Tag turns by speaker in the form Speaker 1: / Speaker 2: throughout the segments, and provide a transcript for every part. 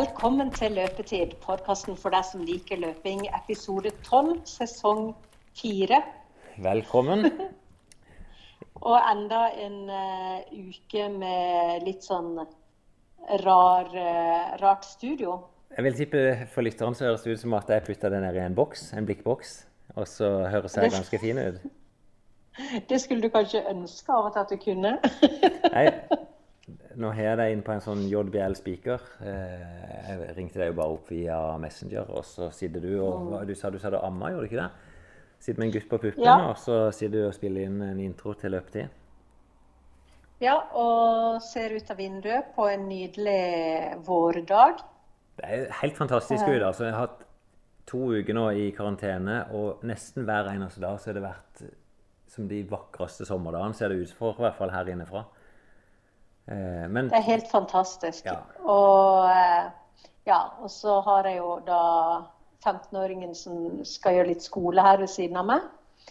Speaker 1: Velkommen til Løpetid, podkasten for deg som liker løping, episode 12, sesong 4.
Speaker 2: Velkommen.
Speaker 1: Og enda en uh, uke med litt sånn rar, uh, rart studio.
Speaker 2: Jeg vil tippe For lytteren så høres det ut som at jeg putta det ned i en boks, en blikkboks, og så høres jeg ganske fin ut.
Speaker 1: Det skulle du kanskje ønske av og til at du kunne.
Speaker 2: Nei, nå har jeg deg inn på en sånn JBL-spiker. Eh, jeg ringte deg jo bare opp via Messenger, og så sitter du og Du sa du sa du amma, gjorde du ikke det? Sitter med en gutt på puppene,
Speaker 1: Ja.
Speaker 2: og så sitter du og spiller inn en intro til løpetid.
Speaker 1: Ja, og ser ut av vinduet på en nydelig vårdag.
Speaker 2: Det er helt fantastisk ut. altså. Jeg har hatt to uker nå i karantene, og nesten hver eneste dag så har det vært som de vakreste sommerdagene, ser det ut for, i hvert fall her innefra. Eh, men
Speaker 1: Det er helt fantastisk.
Speaker 2: Ja.
Speaker 1: Og, eh, ja, og så har jeg jo da 15-åringen som skal gjøre litt skole her ved siden av meg.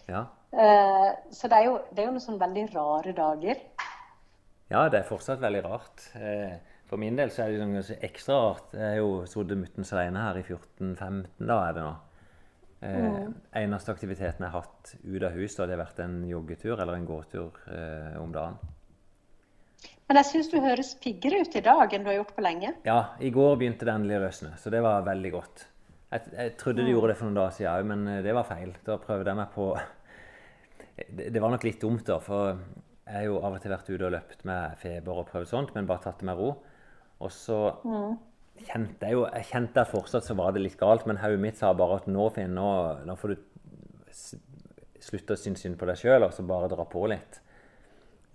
Speaker 2: ja.
Speaker 1: Eh, Så det er jo, det er jo noen sånne veldig rare dager.
Speaker 2: Ja, det er fortsatt veldig rart. Eh, For min del så er det noe ekstra rart. Jeg har jo sittet muttens alene her i 14-15 da er det nå. Eh, Eneste aktiviteten jeg har hatt ut av hus, da, det har vært en joggetur eller en gåtur om dagen.
Speaker 1: Men jeg syns du høres piggere ut i dag enn du har gjort på lenge.
Speaker 2: Ja, i går begynte det endelig å løsne, så det var veldig godt. Jeg, jeg trodde du gjorde det for noen dager siden òg, men eh, det var feil. Da prøvde jeg meg på det, var nok litt dumt, da, for jeg har jo av og til vært ute og løpt med feber og prøvd sånt, men bare tatt det med ro. Og så kjente jeg jo Jeg kjente at fortsatt så var det litt galt, men hodet mitt sa bare at nå, Finn, nå, nå får du slutte å synes synd på deg sjøl, og så bare dra på litt.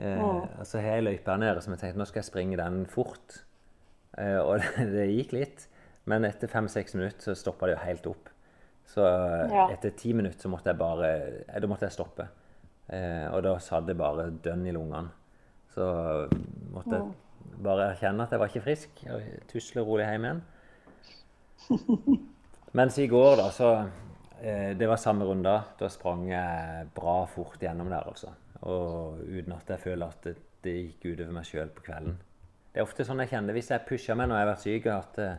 Speaker 2: Eh, og så har jeg løypa nede som jeg tenkte nå skal jeg springe den fort. Eh, og det, det gikk litt, men etter fem-seks minutter så stoppa det jo helt opp. Så eh,
Speaker 1: Ja.
Speaker 2: etter ti minutter så måtte jeg bare eh, Da måtte jeg stoppe. Eh, og da satt det bare dønn i lungene. Så måtte jeg bare erkjenne at jeg var ikke frisk, og tusle rolig hjem igjen. Mens i går, da, så eh, Det var samme runde. Da sprang jeg bra fort gjennom der, altså. Og uten at jeg føler at det, det gikk utover meg sjøl på kvelden. Det er ofte sånn jeg kjenner hvis jeg pusher meg når jeg har vært syk, at uh,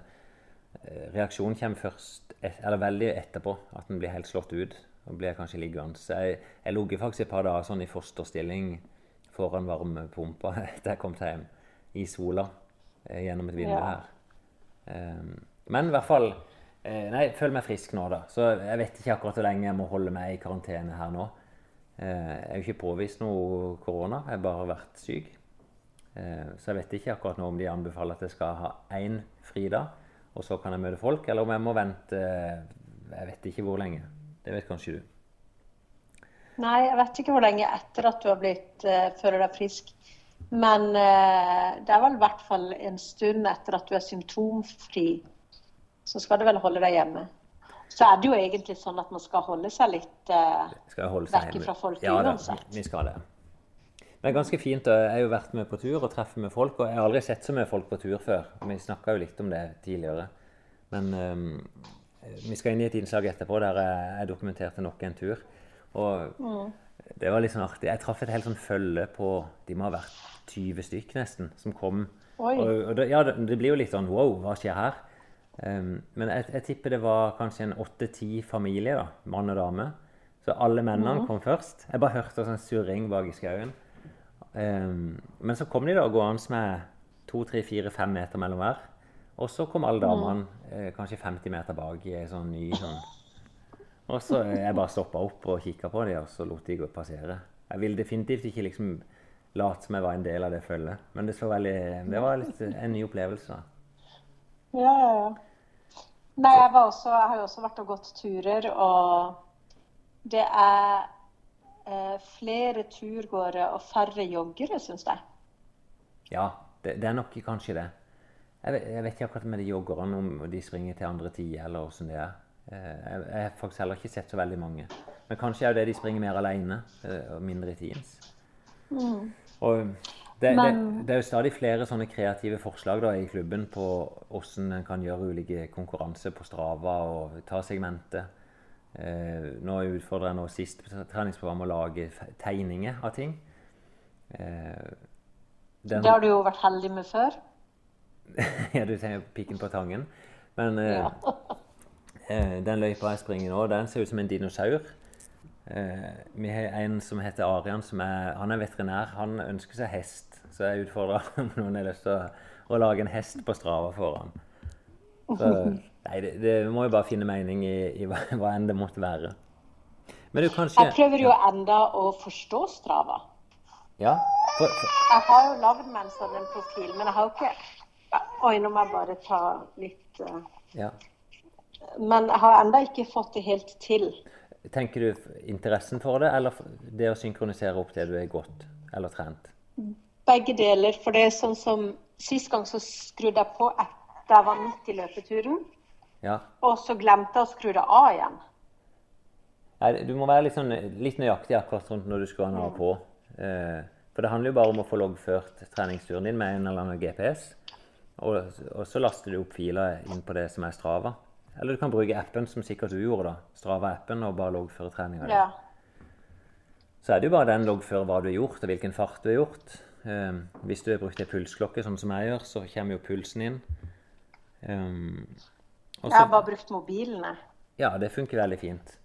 Speaker 2: reaksjonen kommer først, eller veldig etterpå. At den blir helt slått ut. Da blir kanskje liggende. Så jeg, jeg lå faktisk et par dager sånn i fosterstilling foran varmepumpa etter jeg kom til hjem, i sola, eh, gjennom et vindu her. Um, men i hvert fall eh, Nei, jeg føler meg frisk nå, da. Så jeg vet ikke akkurat hvor lenge jeg må holde meg i karantene her nå. Eh, jeg har ikke påvist noe korona, jeg har bare vært syk. Eh, så jeg vet ikke akkurat nå om de anbefaler at jeg skal ha én fridag, og så kan jeg møte folk, eller om jeg må vente eh, Jeg vet ikke hvor lenge. Det vet kanskje du.
Speaker 1: Nei, jeg vet ikke hvor lenge etter at du har blitt uh, føler deg frisk. Men uh, det er vel i hvert fall en stund etter at du er symptomfri, så skal du vel holde deg hjemme. Så er det jo egentlig sånn at man skal holde seg litt
Speaker 2: uh, holde seg
Speaker 1: Vekk fra folk
Speaker 2: ja,
Speaker 1: uansett.
Speaker 2: Ja, vi skal det. Det er ganske fint. Jeg har jo vært med på tur og treffer med folk. Og jeg har aldri sett så mye folk på tur før. Vi snakka jo litt om det tidligere. Men um, vi skal inn i et innslag etterpå der jeg, jeg dokumenterte nok en tur. Og
Speaker 1: Mm.
Speaker 2: det var litt sånn artig. Jeg traff et helt sånn følge på De må ha vært 20 stykk nesten, som kom.
Speaker 1: Oi.
Speaker 2: Og, og det, ja, det, det blir jo litt sånn wow, hva skjer her? Ehm, men jeg, jeg tipper det var kanskje en åtte-ti familier, da, mann og dame. Så alle mennene kom først. Jeg bare hørte sånn surring bak i skauen. Um, men så kom de da gående med to, tre, fire, fem meter mellom hver. Og så kom alle damene eh, kanskje 50 meter bak i ei sånn ny sånn Og så eh, jeg bare stoppa opp og kikka på dem, og så lot de gå passere. Jeg ville definitivt ikke liksom late som jeg var en del av det følget, men det, så veldig, det var litt en ny opplevelse. da.
Speaker 1: Ja, ja, ja. Nei, jeg, var også, jeg har jo også vært og gått turer, og det er eh, flere turgåere og færre joggere, syns jeg.
Speaker 2: Ja, det, det er nok kanskje det. Jeg vet, jeg vet ikke akkurat med de joggerne om de springer til andre tider, eller åssen det er. Eh, Jeg, jeg har faktisk heller ikke sett så veldig mange. Men kanskje er det de springer mer alene eh, og mindre i teams. Og det, det,
Speaker 1: Men-
Speaker 2: det er jo stadig flere sånne kreative forslag da, i klubben på hvordan en kan gjøre ulike konkurranser på Strava og ta segmentet. Eh, nå utfordrer jeg nå sist på treningsprogram å lage tegninger av ting. Eh, den-
Speaker 1: Det har du jo vært heldig med før.
Speaker 2: ja, du tenker pikken på tangen. Men eh,
Speaker 1: Ja.
Speaker 2: eh, den løypa jeg springer nå, den ser ut som en dinosaur. Eh, vi har en som heter Arian, som er, han er veterinær. Han ønsker seg hest. Så jeg utfordrer om noen har lyst til å, å lage en hest på Strava for ham. Så, nei, det, det må jo bare finne mening i, i hva, hva enn det måtte være. Men du kanskje
Speaker 1: Jeg prøver jo enda å forstå Strava.
Speaker 2: Ja? For, for,
Speaker 1: Jeg har jo lagd meg en sånn profil, men jeg har jo ikke Oi, nå må jeg bare ta litt uh...
Speaker 2: ja.
Speaker 1: Men jeg har enda ikke fått det helt til.
Speaker 2: Tenker du interessen for det, eller det å synkronisere opp det du er godt eller trent?
Speaker 1: Begge deler. For det er sånn som Sist gang så skrudde jeg på etter jeg var midt i løpeturen,
Speaker 2: Ja.
Speaker 1: og så glemte jeg å skru det av igjen.
Speaker 2: Nei, du må være sånn, litt nøyaktig akkurat rundt når du skrur den av på. Eh, for det handler jo bare om å få loggført treningsturen din med en eller annen GPS. Og, og så laster du opp filer inn på det som er Strava. Eller du kan bruke appen som sikkert du gjorde, da. Strava-appen, og bare loggføre treninga di.
Speaker 1: Ja.
Speaker 2: Så er det jo bare den loggfører hva du har gjort, og hvilken fart du har gjort. Eh, hvis du har brukt ei pulsklokke, sånn som jeg gjør, så kommer jo pulsen inn. Um, også,
Speaker 1: Jeg har bare brukt mobilene.
Speaker 2: ja, det funker veldig fint.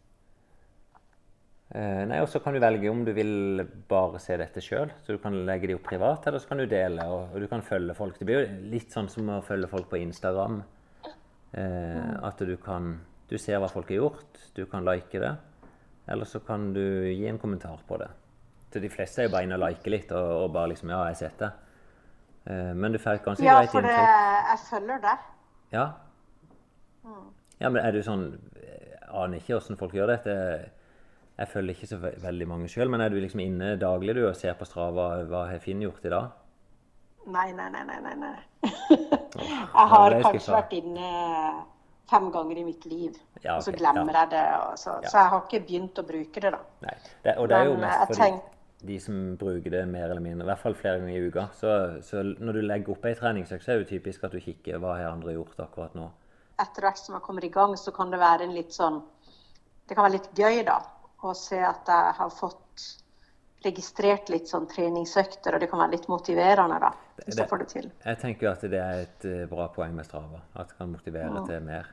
Speaker 2: Eh, nei, og så kan du velge om du vil bare se dette sjøl, så du kan legge det opp privat, eller så kan du dele, og, og du kan følge folk. Det blir jo litt sånn som å følge folk på Instagram. Eh, at du kan Du ser hva folk har gjort, du kan like det, eller så kan du gi en kommentar på det. Så de fleste er jo bare inne og liker litt, og, og bare liksom Ja, jeg har sett det. Eh, men du får et ganske
Speaker 1: Ja,
Speaker 2: greit
Speaker 1: inntrykk. Ja,
Speaker 2: for
Speaker 1: jeg følger det.
Speaker 2: Ja. ja, men er du sånn Jeg aner ikke åssen folk gjør dette. Jeg følger ikke så ve veldig mange sjøl, men er du liksom inne daglig du og ser på Strava hva har Finn gjort i dag?
Speaker 1: Nei, nei, nei, nei. nei, jeg har
Speaker 2: det er
Speaker 1: kanskje vært inne fem ganger i mitt liv,
Speaker 2: Ja,
Speaker 1: og så glemmer
Speaker 2: ja.
Speaker 1: jeg det. Så,
Speaker 2: Ja.
Speaker 1: så jeg har ikke begynt å bruke det, da.
Speaker 2: Nei. Det, og det er jo mest fordi
Speaker 1: tenk-
Speaker 2: de som bruker det mer eller mindre, i hvert fall flere ganger i uka. Så, så når du legger opp ei treningsøkt, så er det jo typisk at du kikker hva har andre gjort akkurat nå.
Speaker 1: Etter hvert som jeg kommer i gang, så kan det være en litt sånn Det kan være litt gøy, da, å se at jeg har fått registrert litt sånn treningsøkter, og det kan være litt motiverende, da, hvis
Speaker 2: Det-
Speaker 1: jeg får det til.
Speaker 2: Jeg tenker jo at det er et eh, bra poeng med Strava. At det kan motivere til mer.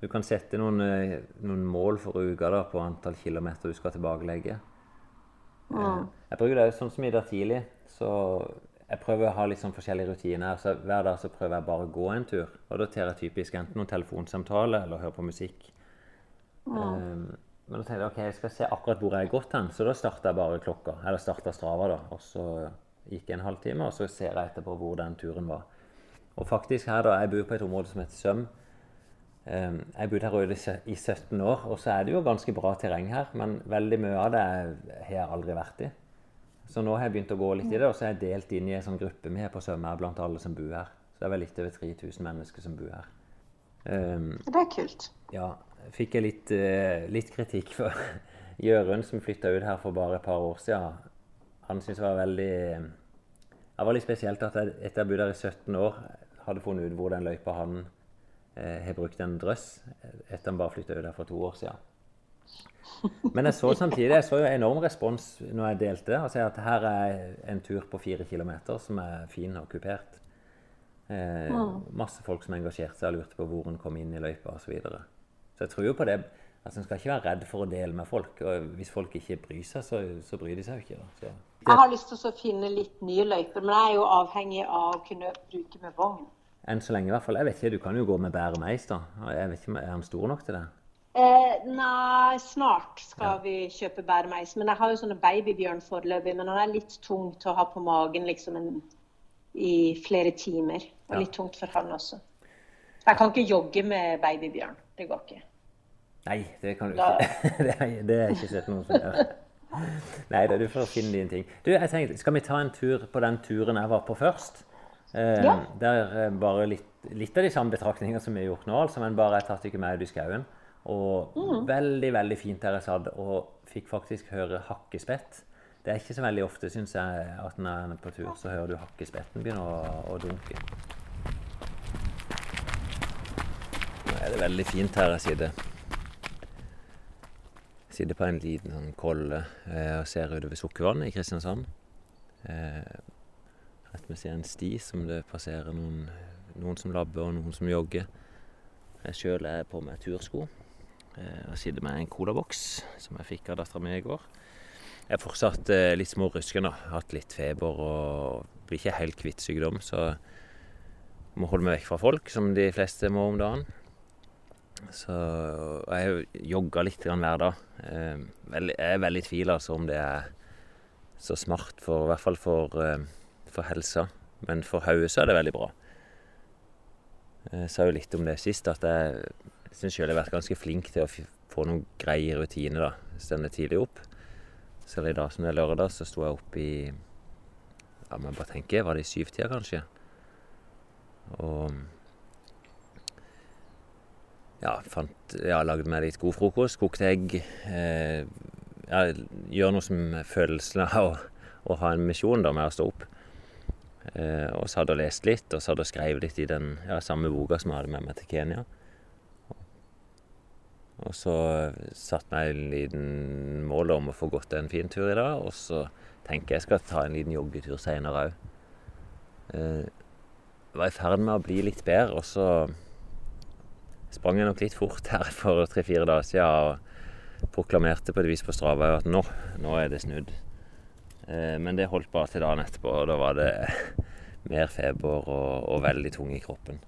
Speaker 2: Du kan sette noen, eh, noen mål for uka da, på antall kilometer du skal tilbakelegge. Eh, Jeg bruker det sånn som i dag tidlig. Så jeg prøver å ha litt sånn forskjellige rutiner. Så hver dag så prøver jeg bare å gå en tur. Og da tar jeg typisk enten noen telefonsamtale eller hører på musikk. Eh, Men da tenkte jeg ok, jeg skal se akkurat hvor jeg har gått hen. Så da starta jeg bare klokka. Eller starta Strava, da. Og så gikk jeg en halvtime, og så ser jeg etterpå hvor den turen var. Og faktisk her da, Jeg bor på et område som heter Søm. Eh, Jeg bodde her ute i 17 år, og så er det jo ganske bra terreng her. Men veldig mye av det har jeg aldri vært i. Så nå har jeg begynt å gå litt i det, og så er jeg delt inn i en sånn gruppe vi har på Sømmer blant alle som bor her. Så det er vel litt over 3000 mennesker som bor her. Um,
Speaker 1: Det er kult.
Speaker 2: ja, fikk jeg litt, uh, litt kritikk for Jørund, som flytta ut her for bare et par år siden. Han syntes det var veldig Det var litt spesielt at jeg etter jeg bodde her i 17 år, hadde funnet ut hvor den løypa han har brukt en drøss, etter han bare flytta ut der for to år siden. Men jeg så samtidig jeg så jo enorm respons når jeg delte det. Altså at her er en tur på fire kilometer som er fin og kupert. Eh, Masse folk som engasjerte seg og lurte på hvor en kom inn i løypa osv. Så, videre. så jeg tror jo på det. Altså, En skal ikke være redd for å dele med folk. og Hvis folk ikke bryr seg, så, så bryr de seg jo ikke. Så,
Speaker 1: Jeg har lyst til å finne litt nye løyper, men jeg er jo avhengig av å kunne bruke med vogn.
Speaker 2: Enn så lenge i hvert fall. Jeg vet ikke, Du kan jo gå med bære meis, da. Jeg vet ikke, Er han stor nok til det?
Speaker 1: Eh, nei, snart skal vi kjøpe bæremeis. Men jeg har jo sånne babybjørn foreløpig. Men han er litt tung til å ha på magen liksom en, i flere timer. Og
Speaker 2: Ja.
Speaker 1: litt tungt for han også. Jeg kan ikke jogge med babybjørn. Det går ikke.
Speaker 2: Nei, det kan du
Speaker 1: Da-
Speaker 2: ikke. Det det har jeg ikke sett noen som gjør. Nei da, du får finne dine ting. Du, jeg tenkte, Skal vi ta en tur på den turen jeg var på først? Eh,
Speaker 1: Ja.
Speaker 2: Der bare litt, litt av de samme betraktningene som vi har gjort nå, altså, men bare jeg tatt ikke med ut i skauen. Og veldig, veldig fint der jeg satt og fikk faktisk høre hakkespett. Det er ikke så veldig ofte, syns jeg, at når jeg er på tur, så hører du hakkespetten begynne å, å dunke. Nå er det veldig fint her jeg sitter. Jeg sitter på en liten sånn kolle eh, og ser utover Sukkervannet i Kristiansand. Eh, rett ved siden en sti som det passerer noen, noen som labber og noen som jogger. Jeg sjøl er på med tursko. Jeg sitter med en colaboks som jeg fikk av dattera mi i går. Jeg er fortsatt litt smårusken. Hatt litt feber og blir ikke helt kvitt sykdom. Så må holde meg vekk fra folk, som de fleste må om dagen. Så jeg jogga litt hver dag. Jeg er veldig i tvil altså, om det er så smart, for, i hvert fall for, for helsa. Men for hodet er det veldig bra. Jeg sa jo litt om det sist, at jeg syns sjøl jeg har vært ganske flink til å få noen greie rutiner. da. Stende tidlig opp. Selv i dag som det er lørdag, så sto jeg opp i Ja, jeg bare tenke, var det i syvtida, kanskje? Og ja, fant Ja, lagde meg litt god frokost. Kokte egg. Eh, ja, gjør noe som følelsen av å, å ha en misjon da, med å stå opp. Eh, og hadde jeg lest litt, og så hadde jeg skrevet litt i den ja, samme boka som jeg hadde med meg til Kenya. Og så satte jeg en liten mål om å få gått en fin tur i dag. Og så tenker jeg jeg skal ta en liten joggetur seinere òg. Eh, var i ferd med å bli litt bedre, og så sprang jeg nok litt fort her for tre-fire dager siden og proklamerte på et vis på Strava at nå, nå er det snudd. Eh, men det holdt bare til dagen etterpå, og da var det mer feber og, og veldig tung i kroppen.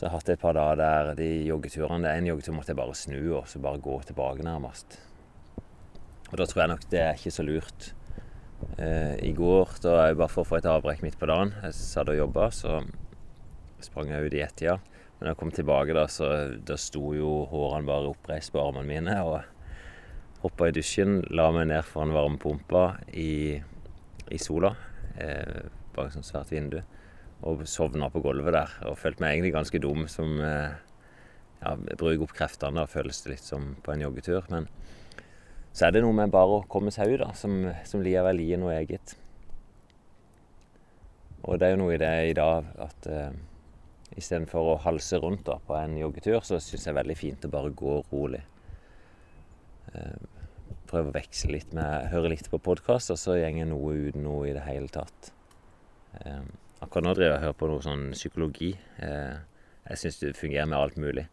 Speaker 2: Så jeg hatt et par dager der de joggeturene Det er En joggetur måtte jeg bare snu og så bare gå tilbake, nærmest. Og da tror jeg nok det er ikke så lurt. Eh, I går, da jeg bare for å få et avbrekk midt på dagen, jeg satt og jobba, så sprang jeg ut i ett-tida. Men da jeg kom tilbake, da, så da sto jo hårene bare oppreist på armene mine. Og hoppa i dusjen, la meg ned foran varmepumpa i, i sola. Eh, bak sånn svært vindu og sovna på gulvet der. Og følte meg egentlig ganske dum som eh, ja, bruker opp kreftene. Og føles det litt som på en joggetur. Men så er det noe med bare å komme seg ut, da, som, som likevel gir noe eget. Og det er jo noe i det i dag at eh, istedenfor å halse rundt da, på en joggetur, så syns jeg det er veldig fint å bare gå rolig. Uh, prøve å veksle litt med Høre litt på podkast, og så går noe uten noe i det hele tatt. Eh, Akkurat nå driver jeg og hører på noe sånn psykologi. Eh, jeg syns det fungerer med alt mulig.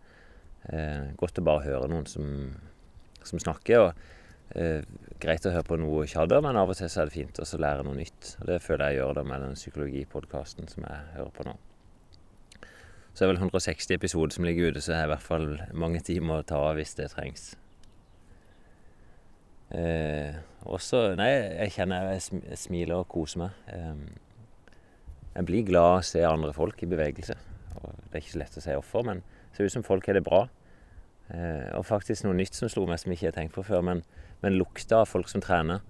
Speaker 2: Eh, godt å bare høre noen som, som snakker. og eh, Greit å høre på noe kjadder, men av og til så er det fint å lære noe nytt. Og Det føler jeg gjør da med den psykologipodkasten som jeg hører på nå. Så er det vel 160 episoder som ligger ute, så er det i hvert fall mange timer å ta av hvis det trengs. Eh, også Nei, jeg kjenner jeg smiler og koser meg. Eh, jeg blir glad av å se andre folk i bevegelse. Og det er ikke så lett å si hvorfor, men det ser ut som folk har det bra. Eh, og faktisk noe nytt som slo meg som ikke har tenkt på før, men, men lukta av folk som trener.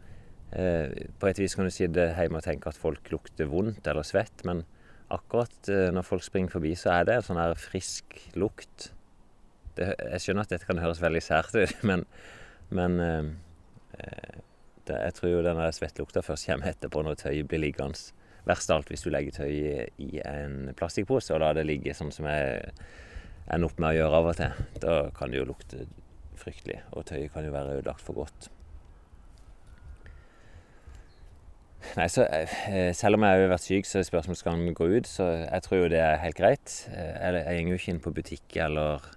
Speaker 2: Eh, på et vis kan du si det hjemme og tenke at folk lukter vondt eller svett, men akkurat eh, når folk springer forbi, så er det en sånn her frisk lukt. Det, jeg skjønner at dette kan høres veldig sært ut, men, men eh, det, jeg tror jo den svettelukta først kommer etterpå når tøyet blir liggende. Verst av alt hvis du legger tøyet i en plastikkpose og lar det ligge sånn som jeg ender opp med å gjøre av og til. Da kan det jo lukte fryktelig, og tøyet kan jo være ødelagt for godt. Nei, så eh, Selv om jeg har vært syk, så er spørsmålet skal gå ut. Så jeg tror jo det er helt greit. Jeg, jeg går jo ikke inn på butikk eller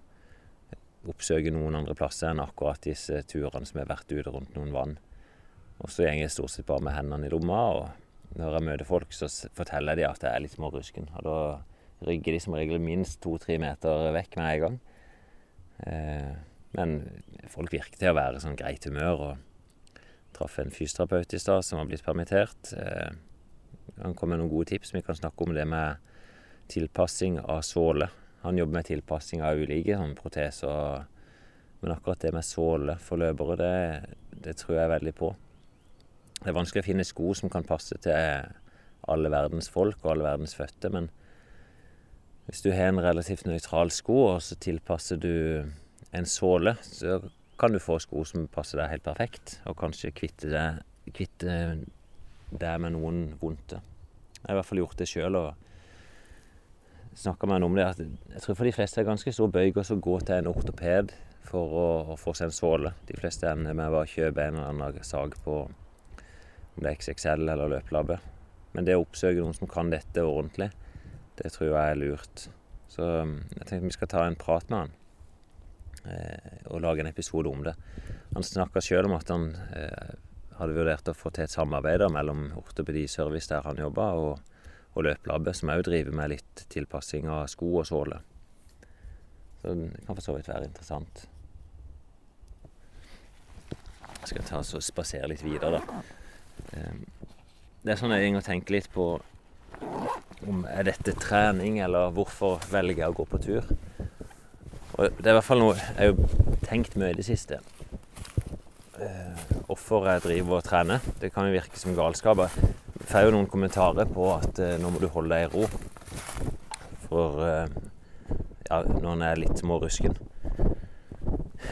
Speaker 2: oppsøker noen andre plasser enn akkurat disse turene som har vært ute rundt noen vann. Og så går jeg stort sett bare med hendene i lomma og når jeg møter folk, så forteller de at jeg er litt smårusken. Og da rygger de som regel minst to-tre meter vekk med en gang. Eh, men folk virker til å være sånn greit humør. og Traff en fysioterapeut i stad som har blitt permittert. Eh, han kom med noen gode tips. Vi kan snakke om det med tilpassing av såle. Han jobber med tilpassing av ulike sånn proteser. Men akkurat det med såle for løpere, det, det tror jeg veldig på. Det er vanskelig å finne sko som kan passe til alle verdens folk og alle verdens fødte, men hvis du har en relativt nøytral sko, og så tilpasser du en såle, så kan du få sko som passer deg helt perfekt, og kanskje kvitte deg, kvitte deg med noen vondte. Jeg har i hvert fall gjort det sjøl og snakka med han om det. at Jeg tror for de fleste er ganske stor bøyg å gå til en ortoped for å, å få seg en såle. De fleste ender med å kjøpe en eller annen sag på om det er XXL eller løpelabbe. Men det å oppsøke noen som kan dette ordentlig, Det tror jeg er lurt. Så jeg tenkte vi skal ta en prat med han og lage en episode om det. Han snakka sjøl om at han hadde vurdert å få til et samarbeid mellom ortopediservice der han jobba, og, og Løplabbet, som òg driver med litt tilpassing av sko og såle. Så det kan for så vidt være interessant. Jeg skal ta og spasere litt videre, da. Ehm, det er sånn jeg går og tenker litt på om er dette trening, eller hvorfor velger jeg å gå på tur. Og det er i hvert fall noe jeg har tenkt mye i det siste. Hvorfor jeg driver og trener. Det kan jo virke som galskap. Jeg får jo noen kommentarer på at eh, nå må du holde deg i ro. For eh, ja, når en er litt smårusken.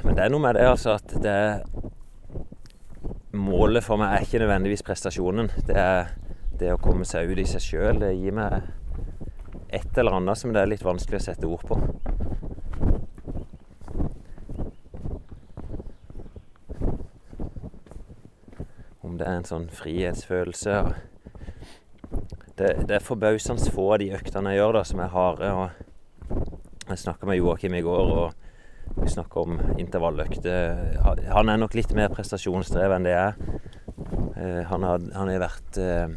Speaker 2: Men det er noe med det altså at det Målet for meg er ikke nødvendigvis prestasjonen. Det er det å komme seg ut i seg sjøl. Det gir meg et eller annet som det er litt vanskelig å sette ord på. Om det er en sånn frihetsfølelse. Det, det er forbausende få av de øktene jeg gjør da, som er harde. og Jeg snakka med Joakim i går. og vi snakka om intervalløkter. Han er nok litt mer prestasjonsdrevet enn det jeg er. Eh, han har, han har vært, eh,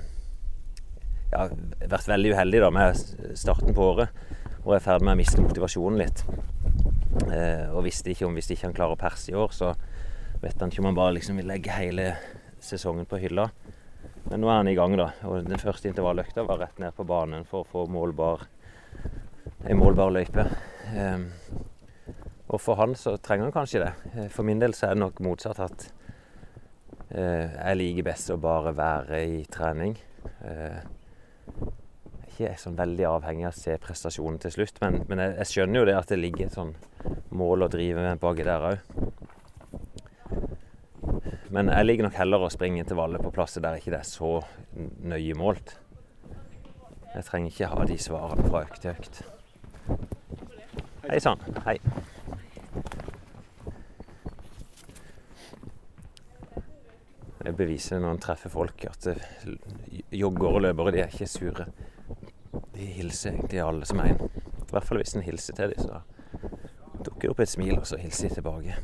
Speaker 2: ja, vært veldig uheldig da, med starten på året. Og er i ferd med å miste motivasjonen litt. Eh, og visste ikke om hvis ikke han klarer å perse i år, så vet han ikke om han bare liksom vil legge hele sesongen på hylla. Men nå er han i gang, da. Og den første intervalløkta var rett ned på banen for å få målbar, ei målbar løype. Og for han så trenger han kanskje det. Eh, for min del så er det nok motsatt at uh, jeg liker best å bare være i trening. Uh, ikke er sånn veldig avhengig av å se prestasjonen til slutt, men, men jeg, jeg, skjønner jo det at det ligger et sånn mål å drive med baki der òg. Men jeg liker nok heller å springe intervallet på plasser der ikke det er så nøye målt. Jeg trenger ikke ha de svarene fra økt til økt. Hei sann. Hei. Det beviser når en treffer folk at joggere og løpere de er ikke sure. De hilser egentlig alle som er en. I hvert fall hvis en hilser til dem, så dukker det opp et smil, og så hilser de tilbake.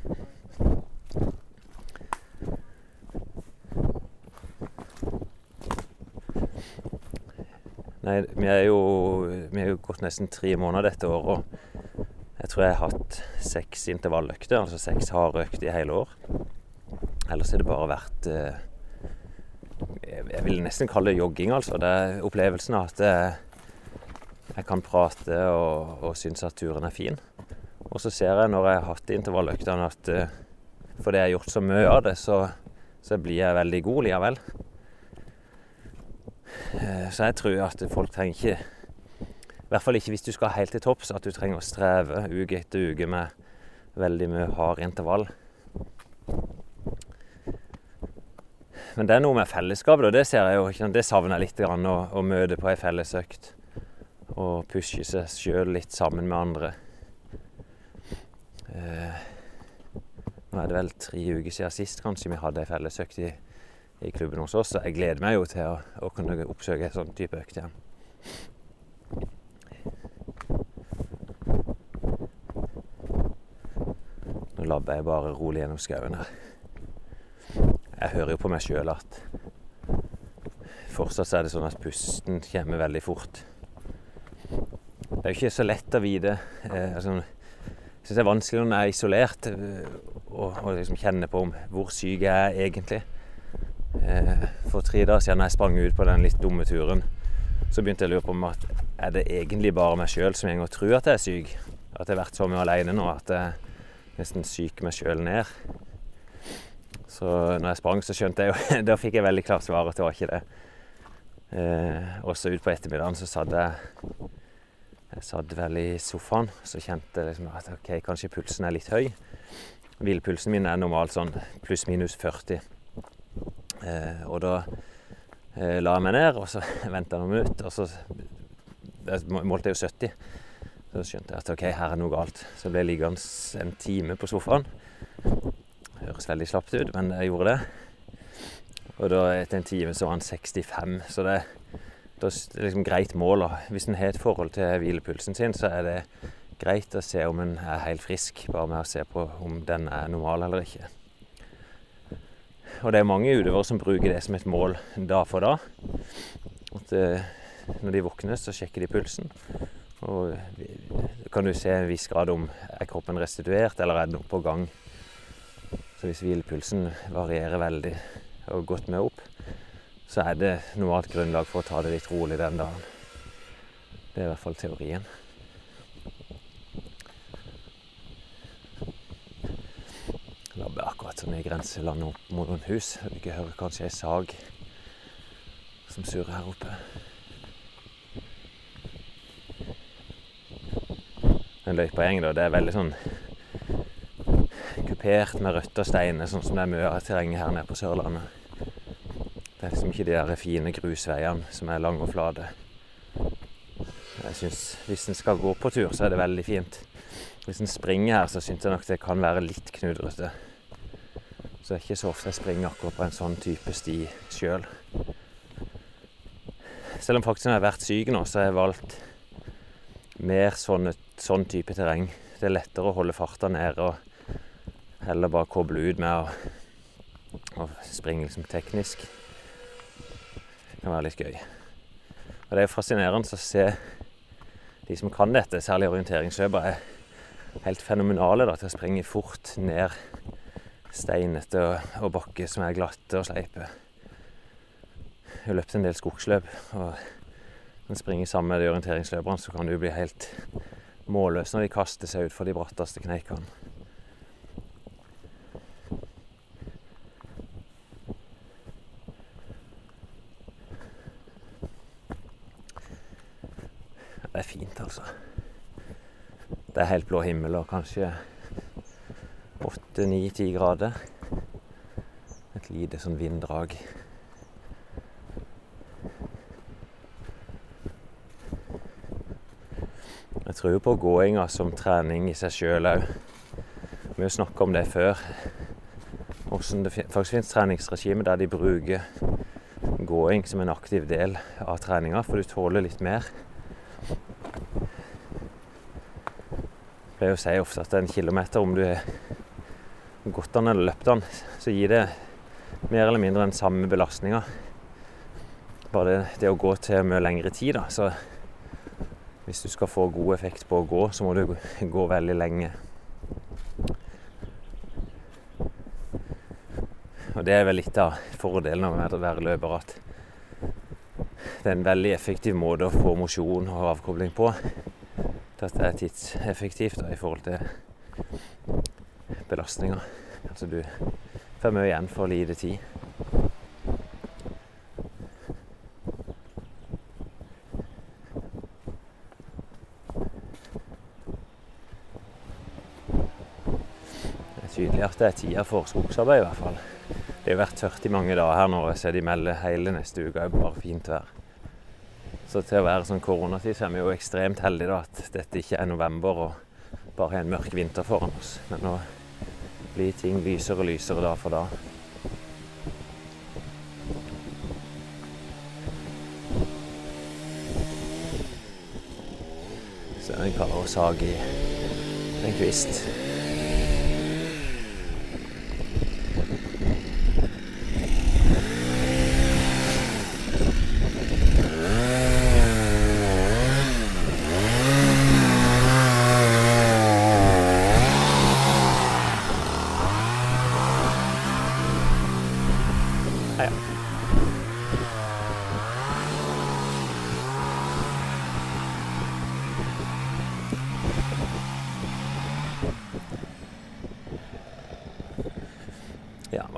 Speaker 2: Nei, vi er jo, vi har gått nesten tre måneder dette året, og jeg tror jeg har hatt seks intervalløkter, altså seks harde økter i hele år. Ellers har det bare vært eh, Jeg vil nesten kalle det jogging, altså. Det er opplevelsen av at jeg kan prate og, og synes at turen er fin. Og så ser jeg når jeg har hatt intervalløktene at eh, fordi jeg har gjort så mye av det, så, så blir jeg veldig god likevel. Eh, så jeg tror at folk trenger ikke I hvert fall ikke hvis du skal helt til topps, at du trenger å streve uke etter uke med veldig mye hard intervall. Men det er noe med fellesskapet, og det ser jeg jo, det savner jeg litt. Å, å møte på ei fellesøkt. Og pushe seg sjøl litt sammen med andre. Eh, nå er det vel tre uker siden sist kanskje vi hadde ei fellesøkt i, i, klubben hos oss. Så jeg gleder meg jo til å, å kunne oppsøke en sånn type økt igjen. Nå labber jeg bare rolig gjennom skauen her jeg hører jo på meg sjøl at fortsatt er det sånn at pusten kommer veldig fort. Det er jo ikke så lett å vite. Eh, altså, jeg syns det er vanskelig når jeg er isolert, å eh, liksom kjenne på om hvor syk jeg er egentlig. Eh, for tre dager siden jeg sprang ut på den litt dumme turen, så begynte jeg å lure på om at er det egentlig bare meg sjøl som går og tror at jeg er syk? At jeg har vært så mye aleine nå at jeg nesten syker meg sjøl ned. Så når jeg sprang, så skjønte jeg jo Da fikk jeg veldig klart svar at det var ikke det. Eh, også utpå ettermiddagen så satt jeg Jeg satt vel i sofaen så kjente jeg liksom at ok, kanskje pulsen er litt høy. Hvilepulsen min er normalt sånn pluss-minus 40. Eh, og da eh, la jeg meg ned, og så venta jeg noen minutter, og så målte jeg jo 70. Så skjønte jeg at ok, her er noe galt. Så ble jeg liggende en time på sofaen høres veldig slapt ut, men jeg gjorde det. Og da etter en time så var han 65, så det, det er liksom greit mål. Hvis en har et forhold til hvilepulsen sin, så er det greit å se om en er helt frisk, bare med å se på om den er normal eller ikke. Og det er mange utøvere som bruker det som et mål da for da. At eh, når de våkner, så sjekker de pulsen. Og kan du se en viss grad om er kroppen restituert, eller er den oppe på gang. Så hvis hvilepulsen varierer veldig og godt med opp, så er det normalt grunnlag for å ta det litt rolig den dagen. Det er i hvert fall teorien. Akkurat sånn i grenselandet opp mot noen hus. Dere hører kanskje ei sag som surrer her oppe. Den løypegjengen, da, det er veldig sånn kupert med røtter og steiner, sånn som det er mye av terrenget her nede på Sørlandet. Det er liksom ikke de der fine grusveiene som er lange og flate. Jeg synes, Hvis en skal gå på tur, så er det veldig fint. Hvis en springer her, så syns jeg nok det kan være litt knudrete. Så det er ikke så ofte jeg springer akkurat på en sånn type sti sjøl. Selv om faktisk jeg har vært syk nå, så har jeg valgt mer sånne, sånn type terreng. Det er lettere å holde farta nede og heller bare koble ut med å, å springe liksom teknisk. Det kan være litt gøy. Og det er fascinerende å se de som kan dette, særlig orienteringsløpere, er helt fenomenale da, til å springe fort ned steinete og, og bakker som er glatte og sleipe. Jeg har løpt en del skogsløp. og Når en springer sammen med de orienteringsløperne, så kan du bli helt målløs når de kaster seg utfor de bratteste kneikene. Det er fint, altså. Det er helt blå himmel og kanskje åtte, ni, ti grader. Et lite sånn vinddrag. Jeg tror på gåinga som trening i seg sjøl òg. Vi har snakka om det før. Hvordan det faktisk finnes treningsregime der de bruker gåing som en aktiv del av treninga, for du tåler litt mer. Jeg pleier å si ofte at en kilometer, om du har gått den eller løpt den, så gir det mer eller mindre den samme belastninga. Bare det, det, å gå til mye lengre tid, da. Så hvis du skal få god effekt på å gå, så må du gå veldig lenge. Og det er vel litt av fordelen med å være løper, at det er en veldig effektiv måte å få mosjon og avkobling på. Dette er tidseffektivt da, i forhold til belastninga. Altså du får mye igjen for lite tid. Det er tydelig at det er tida for skogsarbeid, i hvert fall. Det har vært tørt i mange dager her nå. Ser de melder hele neste uke er bare fint vær. Så til å være sånn koronatid så er vi jo ekstremt heldige da, at dette ikke er november og bare har en mørk vinter foran oss. Men nå blir ting lysere og lysere da for da. Så er det en kar og sag i en kvist.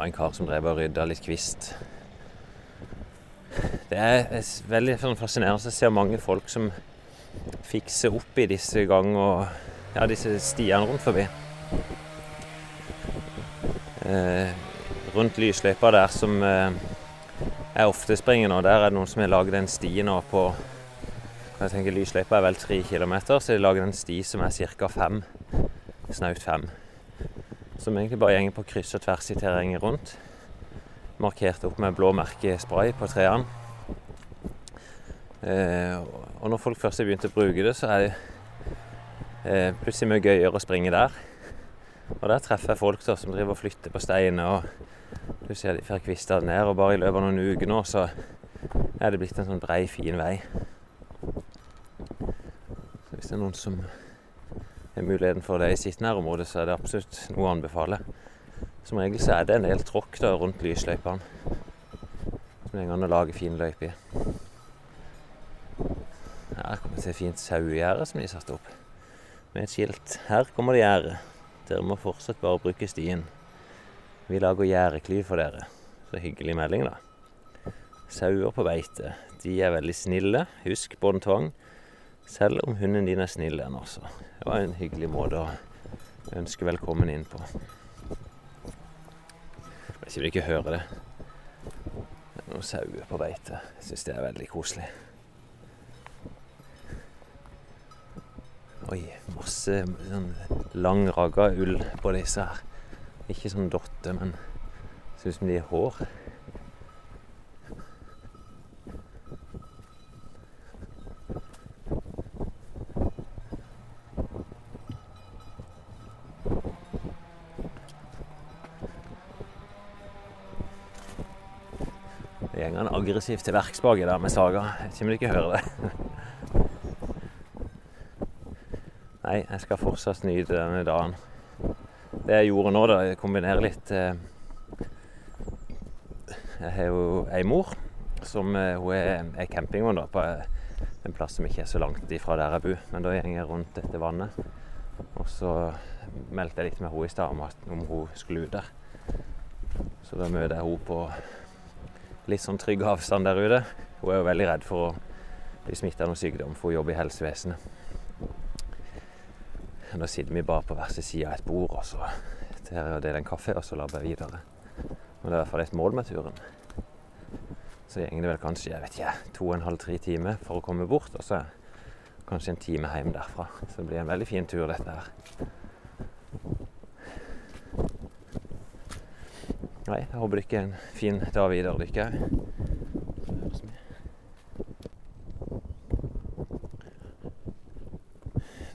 Speaker 2: en kar som drev og rydda litt kvist. Det er veldig sånn fascinerende å se mange folk som fikser opp i disse gang og ja, disse stiene rundt forbi. Eh, rundt lysløypa der som eh, ofte springer nå, der er det noen som har laget en sti nå på jeg tenker Lysløypa er vel tre kilometer, så de lager en sti som er ca. fem. Snaut fem som egentlig bare gjenger på kryss og tvers i terrenget rundt. Markert opp med blå merkespray på trærne. Eh, og når folk først har begynt å bruke det, så er det eh, plutselig mye gøyere å springe der. Og der treffer jeg folk da, som driver og flytter på steiner. og Du ser de får kvista ned. Og bare i løpet av noen uker nå så er det blitt en sånn brei, fin vei. Så hvis det er noen som har muligheten for det i sitt nærområde, så er det absolutt noe å anbefale. Som regel så er det en del tråkk rundt lysløypene. Som det går an å lage fin løype i. Her kommer det til fint sauegjerde som de har satt opp. Med et skilt. Her kommer det gjerde. Dere må fortsatt bare bruke stien. Vi lager gjerdeklyv for dere. Så hyggelig melding, da. Sauer på beite. De er veldig snille. Husk båndtvang. Selv om hunden din er snill, den også. Det var en hyggelig måte å ønske velkommen inn på. Jeg du ikke hører det. Det er noen sauer på beite. Jeg syns det er veldig koselig. Oi, masse sånn lang ull på disse her. Ikke sånn dotte, men ser ut som de er hår. Det går aggressivt til verks baki der med saga. Jeg kommer ikke til å høre det. Nei, jeg skal fortsatt nyte denne dagen. Det jeg gjorde nå, da, jeg kombinerer litt eh, Jeg har jo ei mor som eh, hun er, er campingvogn på en plass som ikke er så langt ifra der jeg bor. Men da går jeg rundt dette vannet. Og så meldte jeg litt med henne i stad om, om hun skulle ut der. Så da møter jeg henne på litt sånn trygg avstand der ute. Hun er jo veldig redd for å bli smitta av noen sykdom, for hun jobber i helsevesenet. Da sitter vi bare på hver sin side av et bord og så deler en kaffe, og så labber jeg videre. Men det er i hvert fall et mål med turen. Så går det vel kanskje jeg vet ikke, to og en halv, tre timer for å komme bort, og så kanskje en time hjem derfra. Så det blir en veldig fin tur, dette her. Nei, jeg håper dere en fin dag videre, dere òg.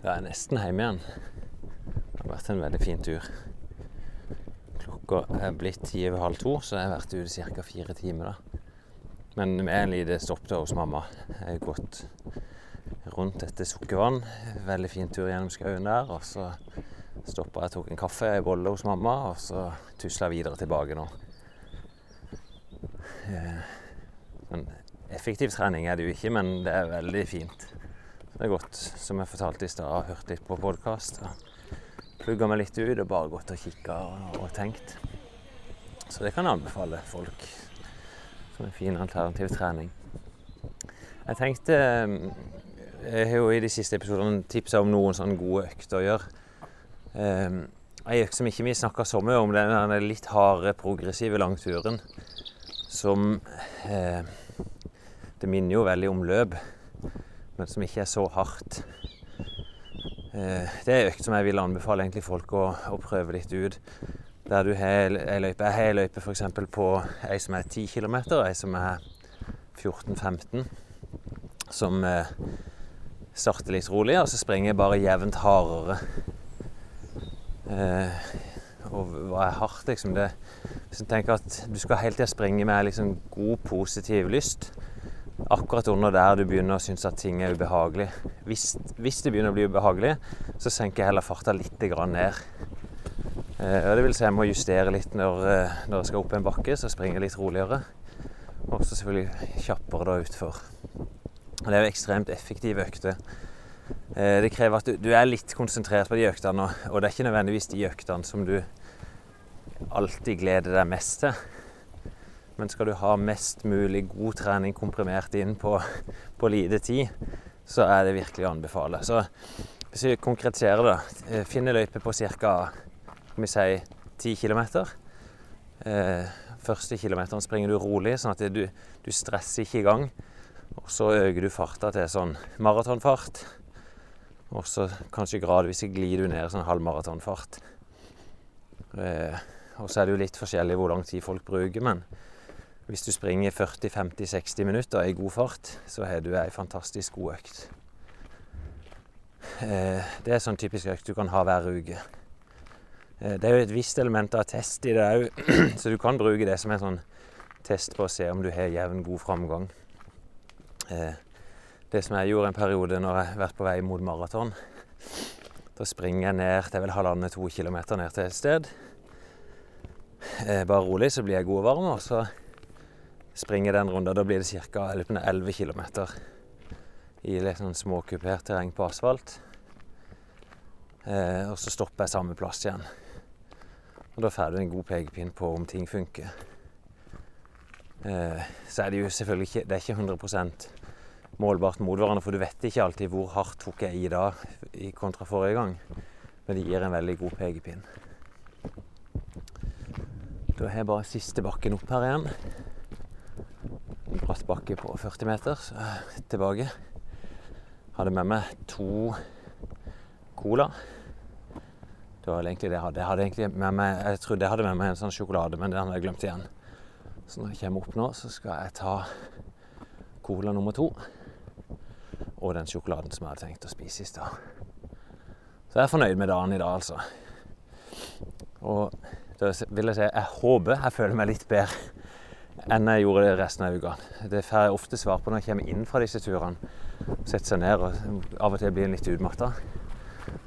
Speaker 2: Da er jeg nesten hjemme igjen. Det har vært en veldig fin tur. Klokka er blitt ti over halv to, så jeg har vært ute ca. fire timer. da. Men med en liten stopp hos mamma. Jeg har gått rundt etter Sukkervann. Veldig fin tur gjennom skauen der. Og så stoppa jeg tok en kaffe i bolle hos mamma, og så tusla jeg videre tilbake nå. Men eh, effektiv trening er det jo ikke, men det er veldig fint. Det er godt, som jeg fortalte i stad, hørt litt på podkast. Plugga meg litt ut og bare gått og kikka og, og, tenkt. Så det kan jeg anbefale folk som en fin alternativ trening. Jeg tenkte Jeg har jo i de siste episodene tipsa om noen sånne gode økter å gjøre. Ei økt som ikke vi snakka så mye om, den litt harde, progressive langturen. Som eh, Det minner jo veldig om løp men som ikke er så hardt. Eh, det er økt som jeg vil anbefale egentlig folk å, å prøve litt ut. Der du har ei løype. Jeg har ei løype f.eks. på ei som er 10 km, ei som er 14-15. Som eh, starter litt rolig, og så springer jeg bare jevnt hardere. Eh, og hva er hardt, liksom? Det, hvis du tenker at du skal hele tida springe med liksom god, positiv lyst, akkurat under der du begynner å synes at ting er ubehagelig. Hvis, hvis det begynner å bli ubehagelig, så senker jeg heller farta litt ned. Eh, det vil si jeg må justere litt når, eh, når, jeg skal opp en bakke, så springer jeg litt roligere. Og så selvfølgelig kjappere da utfor. Det er jo ekstremt effektive økter. Eh, det krever at du, du, er litt konsentrert på de øktene, og det er ikke nødvendigvis de øktene som du alltid gleder deg mest til. Men skal du ha mest mulig god trening komprimert inn på, på lite tid, så er det virkelig å anbefale. Så hvis vi konkretiserer det, Finn finne løype på ca. Si, 10 km. Eh, første kilometeren springer du rolig, sånn at du, du stresser ikke i gang. Og så øker du farta til sånn maratonfart. Og så kanskje gradvis glir du ned i sånn halvmaratonfart. Eh, og så er det jo litt forskjellig hvor lang tid folk bruker, men Hvis du springer 40-50-60 minutter i god fart, så har du ei fantastisk god økt. Eh, det er sånn typisk økt du kan ha hver uke. Eh, det er jo et visst element av test i det òg, så du kan bruke det som en sånn test på å se om du har jevn, god framgang. Eh, det som jeg gjorde en periode når jeg har vært på vei mot maraton, da springer jeg ned det er vel halvannen-to kilometer ned til et sted. Bare rolig, så blir jeg god og varm, og så springer jeg den runden. Da blir det ca. 11 km i litt sånn småkupert terreng på asfalt. og så stopper jeg samme plass igjen. Og da får du en god pekepinn på om ting funker. Eh, så er det jo selvfølgelig ikke, det er ikke 100 målbart mot hverandre, for du vet ikke alltid hvor hardt tok jeg i da kontra forrige gang. Men det gir en veldig god pekepinn. Da har jeg bare siste bakken opp her igjen. En bratt bakke på 40 meter, så tilbake. Hadde med meg to cola. Det var egentlig det jeg hadde. Jeg, hadde egentlig med meg, jeg trodde jeg hadde med meg en sånn sjokolade, men den hadde jeg glemt igjen. Så når jeg kommer opp nå, så skal jeg ta cola nummer to. Og den sjokoladen som jeg hadde tenkt å spise i stad. Så jeg er fornøyd med dagen i dag, altså. Og da vil jeg si jeg håper jeg føler meg litt bedre enn jeg gjorde det resten av uka. Det får jeg ofte svar på når jeg kommer inn fra disse turene. Setter seg ned og av og til blir litt utmatta.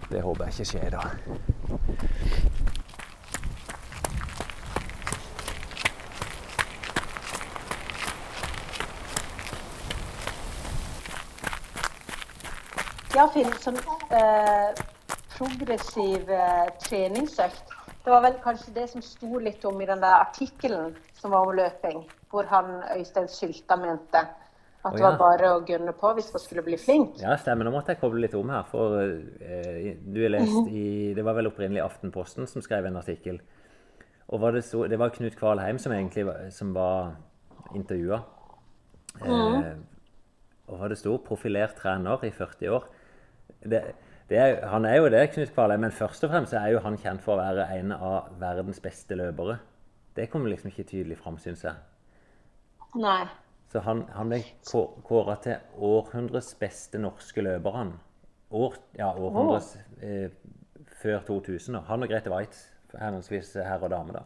Speaker 2: Det håper jeg ikke skjer i dag.
Speaker 1: Ja, Finn, som eh, progressiv eh, treningsøkt Det var vel kanskje det som sto litt om i den der artikkelen som var om løping, hvor han Øystein Sylta mente at det var bare å gunne på hvis man skulle bli flink.
Speaker 2: Ja, stemmer. Nå måtte jeg koble litt om her. For eh, du har lest i Det var vel opprinnelig Aftenposten som skrev en artikkel. Og var det, så, det, var Knut Kvalheim som egentlig som var intervjua. Mm. Eh, og var det sto? Profilert trener i 40 år det, det er, han er jo det, Knut Kvalheim, men først og fremst er jo han kjent for å være en av verdens beste løpere. Det kommer liksom ikke tydelig fram, syns jeg.
Speaker 1: Nei.
Speaker 2: Så han, han ble kåra til århundrets beste norske løper, han. År, ja, århundres oh. eh, før 2000. Han og Grete Waitz, henholdsvis herre og dame, da.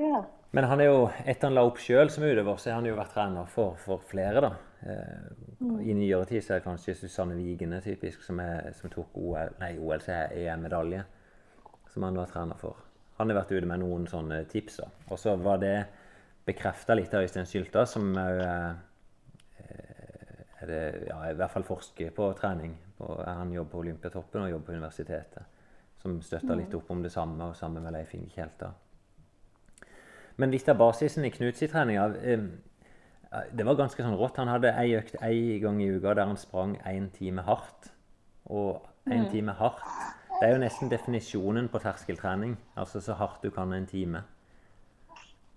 Speaker 1: Ja.
Speaker 2: Men han er jo, etter han la opp sjøl som utøver, så har han jo vært trener for, for flere, da. Eh, I nyere tid så er det kanskje Susanne Wigene typisk, som, er, som tok OL, nei, OL, EM-medalje. Som han var trener for. Han har vært ute med noen sånne tips. Og så var det bekrefta litt av Øystein Sylta, som òg eh, er det, ja, i hvert fall forsker på trening. Han jobber på Olympiatoppen og jobber på universitetet. Som støtter litt opp om det samme, og sammen med Leif Inge Kjelta. Men litt av basisen i Knuts trening eh, det var ganske sånn rått. Han hadde ei økt én gang i uka der han sprang én time hardt. Og én mm. time hardt Det er jo nesten definisjonen på terskeltrening. Altså så hardt du kan en time.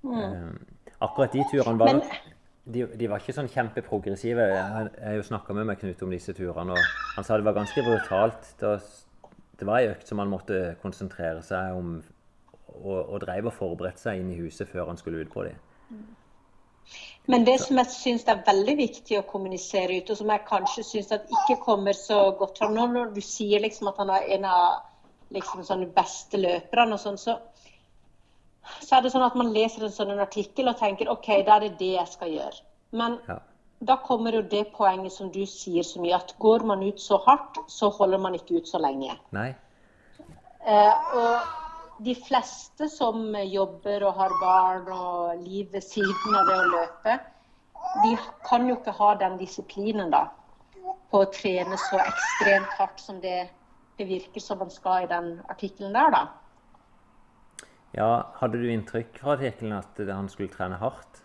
Speaker 2: Mm. Um, akkurat de turene var de, de, var ikke sånn kjempeprogressive. Jeg har jo snakka med meg Knut om disse turene, og han sa det var ganske brutalt. Det var, det var ei økt som han måtte konsentrere seg om og, og dreiv og forberedte seg inn i huset før han skulle ut på dem.
Speaker 1: Men det som jeg syns er veldig viktig å kommunisere ut, og som jeg kanskje syns ikke kommer så godt fram nå, når du sier liksom at han er en av liksom sånne beste løperne, og sånn, så, så, er det sånn at man leser en sånn artikkel og tenker OK, da er det det jeg skal gjøre. Men ja. da kommer jo det poenget som du sier så mye, at går man ut så hardt, så holder man ikke ut så lenge.
Speaker 2: Nei.
Speaker 1: Eh, og de fleste som jobber og har barn og liv ved siden av det å løpe, de kan jo ikke ha den disiplinen da, på å trene så ekstremt hardt som det, det virker som man skal i den artikkelen der, da.
Speaker 2: Ja, Hadde du inntrykk fra artikkelen at han skulle trene hardt?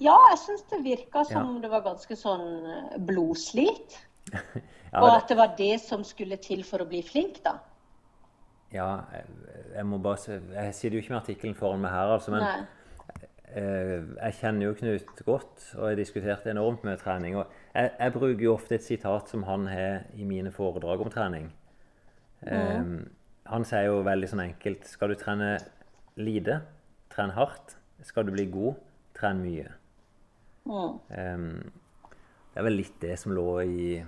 Speaker 1: Ja, jeg syns det virka som ja. det var ganske sånn eh, blodslit. ja, og at det var det som skulle til for å bli flink, da.
Speaker 2: Ja, jeg må bare se Jeg sitter jo ikke med artikkelen foran meg her, altså, men eh, jeg kjenner jo Knut godt, og jeg diskuterte enormt med trening. og jeg, jeg, bruker jo ofte et sitat som han har i mine foredrag om trening. Mm. Um, han sier jo veldig sånn enkelt Skal du trene lite, tren hardt. skal du bli god, tren mye.
Speaker 1: Mm.
Speaker 2: Um, det er vel litt det som lå i,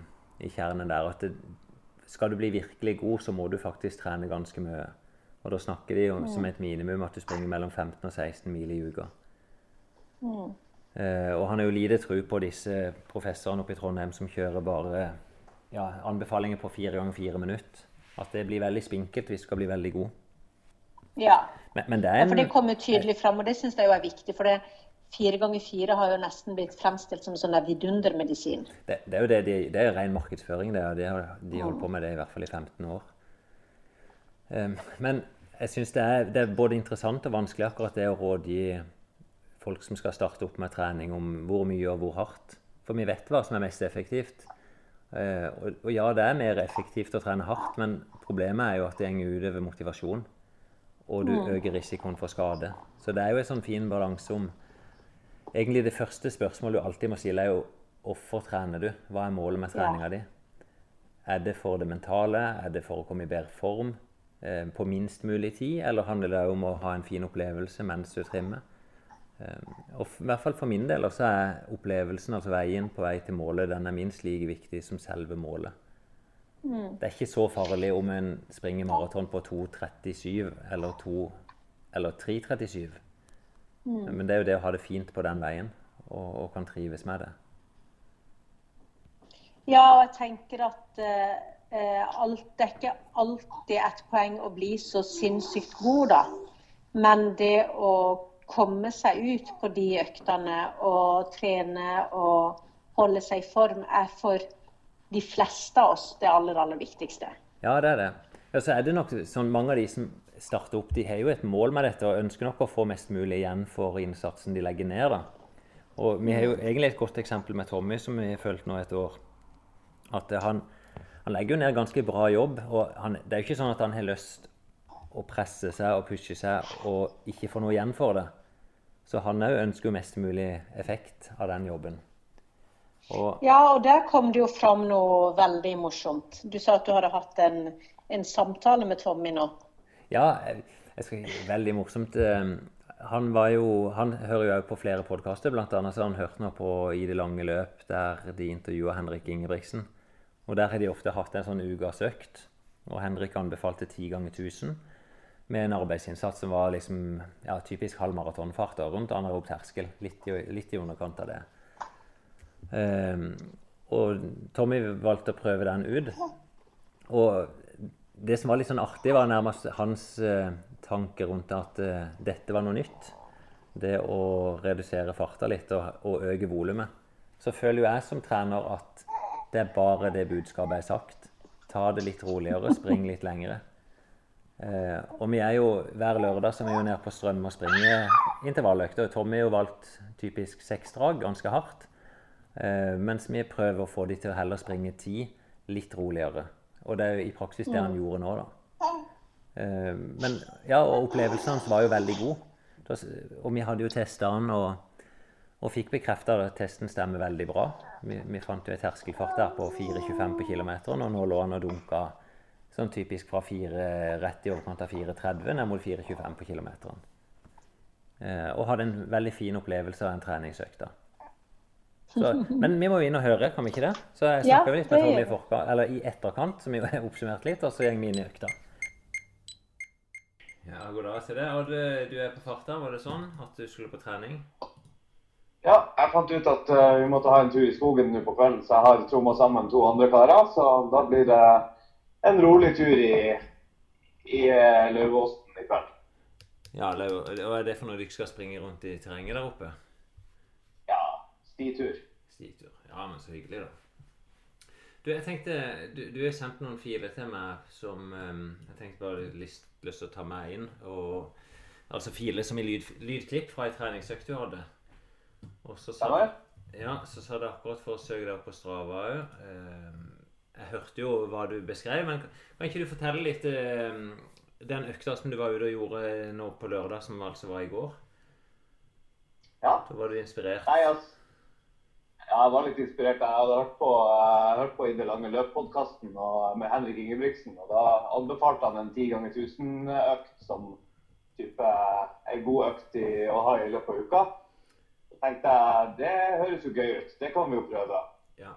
Speaker 2: i kjernen der. at det, Skal du bli virkelig god, så må du faktisk trene ganske mye. Og da snakker de om, som et minimum at du springer mellom 15 og 16 mil i uka.
Speaker 1: Mm.
Speaker 2: Uh, og han har jo lite tro på disse professorene oppe i Trondheim som kjører bare ja, anbefalinger på fire ganger fire minutter. At det blir veldig spinkelt hvis du skal bli veldig god.
Speaker 1: Ja.
Speaker 2: Men, men det er
Speaker 1: ja, for det kommer tydelig fram, og det syns jeg jo er viktig. For det fire ganger fire har jo nesten blitt fremstilt som sånn der vidundermedisin.
Speaker 2: det, det er jo det, de, det er ren markedsføring. Det, og de har de holdt på med det i hvert fall i 15 år. Um, men jeg syns det, det er både interessant og vanskelig akkurat det å rådgi folk som skal starte opp med trening, om hvor mye og hvor hardt. For vi vet hva som er mest effektivt. Uh, og, og ja, det er mer effektivt å trene hardt, men problemet er jo at det går utover motivasjon. Og du øker risikoen for skade. Så det er jo en sånn fin balanse om Egentlig det første spørsmålet du alltid må stille, er jo hvorfor trener du? Hva er målet med treninga di? Er det for det mentale? Er det for å komme i bedre form eh, på minst mulig tid? Eller handler det om å ha en fin opplevelse mens du trimmer? Eh, og i hvert fall for min del så er opplevelsen, altså veien på vei til målet, den er minst like viktig som selve målet. Det er ikke så farlig om en springer maraton på 2.37 eller 2 eller 3.37. Men det er jo det å ha det fint på den veien, og, og kan trives med det.
Speaker 1: Ja, og jeg tenker at eh, alt, det er ikke alltid et poeng å bli så sinnssykt god, da. Men det å komme seg ut på de øktene og trene og holde seg i form, er for de fleste av oss det aller, aller viktigste.
Speaker 2: Ja, det er det. Ja, så er det nok sånn, Mange av de som starter opp, de har jo et mål med dette og ønsker nok å få mest mulig igjen for innsatsen de legger ned. da. Og Vi har jo egentlig et godt eksempel med Tommy, som vi har fulgt nå et år. At eh, han, han legger jo ned ganske bra jobb. og han, Det er jo ikke sånn at han har lyst å presse seg og pushe seg og ikke få noe igjen for det. Så han òg ønsker jo mest mulig effekt av den jobben. Og
Speaker 1: Ja, og der kom det jo fram noe veldig morsomt. Du sa at du hadde hatt en, en samtale med Tommy nå.
Speaker 2: Ja, jeg skal, veldig morsomt. Eh, Han, var jo, han hører jo òg på flere podkaster, bl.a. har han hørt nå på I det lange løp, der de intervjua Henrik Ingebrigtsen. Og Der har de ofte hatt en sånn ukas økt, og Henrik anbefalte ti ganger 1000 med en arbeidsinnsats som var liksom, ja, typisk halv maratonfart rundt anaerob terskel. Litt i, litt i underkant av det. Um, og Tommy valgte å prøve den ut. Og det som var litt sånn artig, var nærmest hans eh, tanke rundt at eh, dette var noe nytt. Det å redusere farta litt og, og øke volumet. Så føler jo jeg som trener at det er bare det budskapet jeg har sagt. Ta det litt roligere, spring litt lengre. Eh, og vi er jo hver lørdag så er jo nede på Strøm og springer intervalløkter. Tommy har jo valgt typisk seks drag, ganske hardt. Eh, mens vi prøver å få de til å heller springe ti litt roligere. Og det er i praksis det han gjorde nå, da. Eh, men ja, og opplevelsen hans var jo veldig god. Og vi hadde jo testa han og, og fikk bekrefta at testen stemmer veldig bra. Vi, vi fant jo en terskelfart der på 4,25 på kilometeren, og nå lå han og dunka sånn typisk fra 4, rett i overkant av 4,30 ned mot 4,25 på kilometeren. Eh, og hadde en veldig fin opplevelse av den treningsøkta. Så, men vi må jo inn og høre, kan vi ikke det? Så jeg
Speaker 1: Ja,
Speaker 2: snakka litt med Tommy i, forkant, eller i etterkant, som jo er oppsummert litt, og så går vi inn i økta. Ja, god dag til deg. Og du, du er på farta, var det sånn at du skulle på trening?
Speaker 3: Ja, jeg fant ut at uh, vi måtte ha en tur i skogen nå på kvelden, så jeg har tromma sammen to andre karer. Så da blir det en rolig tur i, i uh, Løvåsen i kveld.
Speaker 2: Ja, er og er det for når du ikke skal springe rundt i terrenget der oppe?
Speaker 3: Stitur.
Speaker 2: Stitur. Ja, men så hyggelig, da. Du, jeg tenkte, du, du har sendt noen filer til meg som um, jeg tenkte bare hadde lyst, til å ta med inn. Og, altså filer som i lyd, lydklipp fra ei treningsøkt du hadde. Og så sa, ja, så sa du akkurat for å søke deg opp på Strava òg. Jeg hørte jo hva du beskrev, men kan, kan ikke du fortelle litt um, den økta som du var ute og gjorde nå på lørdag, som altså var i går?
Speaker 3: Ja.
Speaker 2: Da var du inspirert.
Speaker 3: Nei, altså. Ja, jeg var litt inspirert. Jeg hadde hørt på, hørt på I det lange løp-podkasten med Henrik Ingebrigtsen. og Da anbefalte han en 10 ganger 1000-økt som type en god økt i, å ha i løpet av uka. Så tenkte jeg det høres jo gøy ut, det kan vi jo prøve.
Speaker 2: Ja.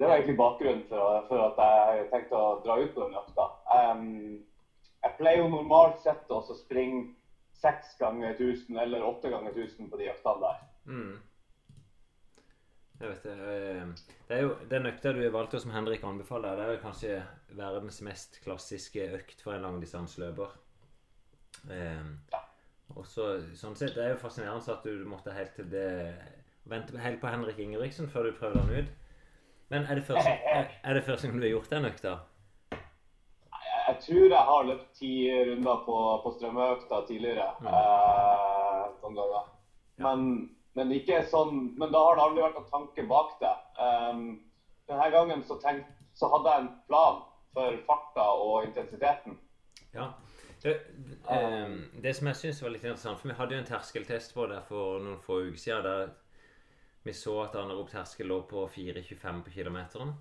Speaker 3: Det var egentlig bakgrunnen for, for at jeg tenkte å dra ut på den økta. Um, jeg pleier jo normalt sett å springe seks ganger 1000 eller åtte ganger 1000 på de øktene der.
Speaker 2: Mm. Jeg vet det. eh, Det er jo den økta du valgte som Henrik anbefaler, det er vel kanskje verdens mest klassiske økt for en langdistanseløper. Eh, og så, sånn sett, Det er jo fascinerende at du måtte helt til det vente helt på Henrik Ingebrigtsen før du prøvde den ut. Men er det første, er, det første gang du har gjort den økta?
Speaker 3: Jeg, tror jeg har løpt ti runder på, på strømøkta tidligere. Eh, noen ganger. Men, men, ikke sånn, men da har det aldri vært noen tanke bak det. Um, denne gangen så, tenkt, så hadde jeg en plan for farta og intensiteten.
Speaker 2: Ja. Det, eh, det som jeg syns var litt interessant, for vi hadde jo en terskeltest på det for noen få uker siden. der vi så at anaerob terskel lå på 4,25 på kilometeren.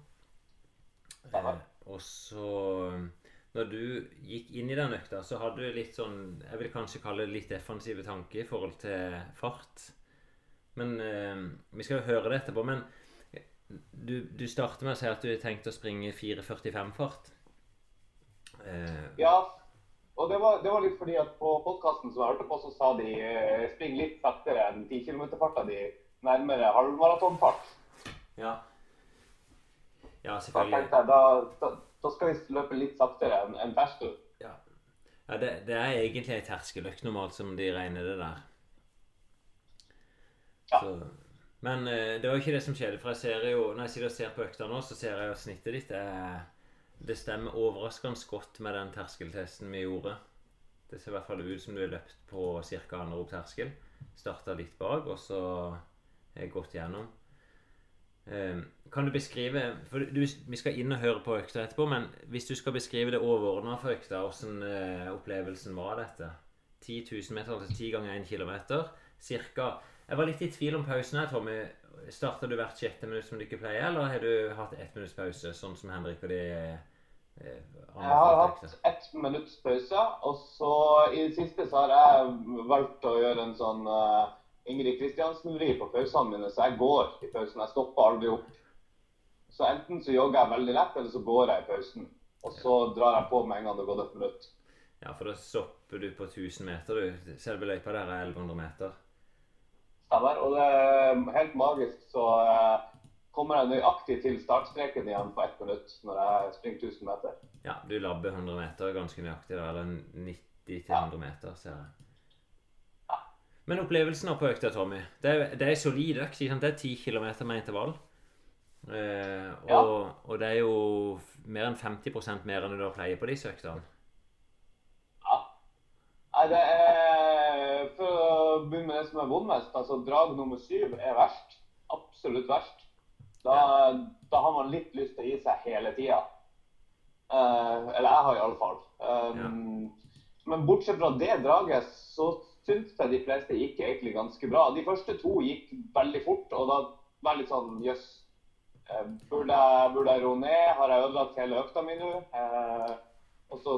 Speaker 2: Eh, og så Når du gikk inn i den økta, så hadde du litt sånn Jeg vil kanskje kalle det litt defensive tanker i forhold til fart. Men eh, Vi skal jo høre det etterpå. Men du, du starter med å si at du har tenkt å springe 4,45-fart.
Speaker 3: Eh, ja. Og det var, det var, litt fordi at på podkasten som jeg hørte på, så sa de eh, spring litt saktere enn 10 km-farta di nærmere halvmaratonfart.
Speaker 2: Ja. ja, selvfølgelig.
Speaker 3: Da, jeg, da, da, da, skal vi løpe litt saktere enn en terskel.
Speaker 2: Ja, ja det, det, er egentlig ei terskeløkt normalt som de regner det der. Så, men eh, det var ikke det som skjedde. For jeg ser jo, når jeg sitter og ser på økta nå, så ser jeg jo snittet ditt er, Det stemmer overraskende godt med den terskeltesten vi gjorde. Det ser i hvert fall ut som du har løpt på ca. anaerob terskel. Starta litt bak, og så har gått gjennom. Eh, kan du beskrive for du, Vi skal inn og høre på økta etterpå, men hvis du skal beskrive det overordna for økta, hvordan eh, opplevelsen var dette? 10 000 meter, altså 10 ganger 1 km, cirka. Jeg var litt i tvil om pausen her, Tommy. Starter du hvert sjette minutt som du ikke pleier, eller har du hatt ett minutts pause, sånn som Henrik og de
Speaker 3: eh, Jeg har hatt ett minutts pause, og så i det siste så har jeg valgt å gjøre en sånn uh, Ingrid Kristiansen-vri på pausene mine, så jeg går i pausen. Jeg stopper aldri opp. Så enten så jogger jeg veldig lett, eller så går jeg i pausen. Og så drar jeg på med en gang det har gått et minutt.
Speaker 2: Ja, for da stopper du på 1000 meter, du. Selve løypa der er 1100 meter.
Speaker 3: Stemmer. Og det er helt magisk, så eh, kommer jeg nøyaktig til startstreken igjen på ett minutt når jeg springer 1000 meter.
Speaker 2: Ja, du labber 100 meter ganske nøyaktig, da. Eller 90 til 100 meter, ser jeg. Men opplevelsen på økta, Tommy Det er, det er solid økt. Det er 10 km med intervall. Eh, og, ja. og, det er jo mer enn 50% mer enn du har pleier på disse øktene.
Speaker 3: Ja. Nei, det er Begynne med det som er vondest, altså drag nummer syv er verst. Absolutt verst. Da, ja. da har man litt lyst til å gi seg hele tida. Uh, eller jeg har i alle fall. Um, ja. Men bortsett fra det draget, så syns jeg de fleste gikk egentlig ganske bra. De første to gikk veldig fort, og da var jeg litt sånn jøss. Yes, burde, burde, jeg ro ned? Har jeg ødelagt hele økta mi nå? Eh, og så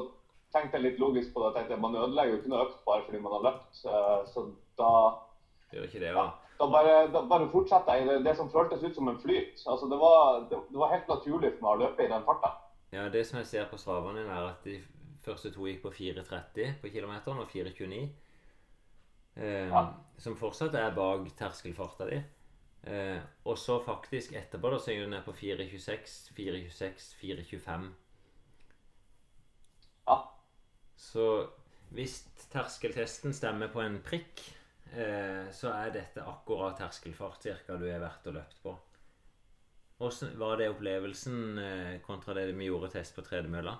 Speaker 3: tenkte jeg litt logisk på det. Jeg tenkte jeg, Man ødelegger jo ikke noe økt bare fordi man har løpt. Eh, så da
Speaker 2: Gjør ikke det, da.
Speaker 3: Da bare, da bare fortsatte jeg det, det, som føltes ut som en flyt. Altså, det, var, det, det var helt naturlig for meg å løpe i den farta.
Speaker 2: Ja, det som jeg ser på Stravaen din, er at de første to gikk på 4,30 på kilometeren og 4,29. Eh, ja. Som fortsatt er bak terskelfarta di. Eh, og så faktisk etterpå da, så er du ned på 4,26, 4,26, 4,25.
Speaker 3: Ja.
Speaker 2: Så hvis terskeltesten stemmer på en prikk, så er dette akkurat terskelfart cirka du er verdt og løpt på. Hvordan var det opplevelsen eh, kontra det vi gjorde test på tredemølla?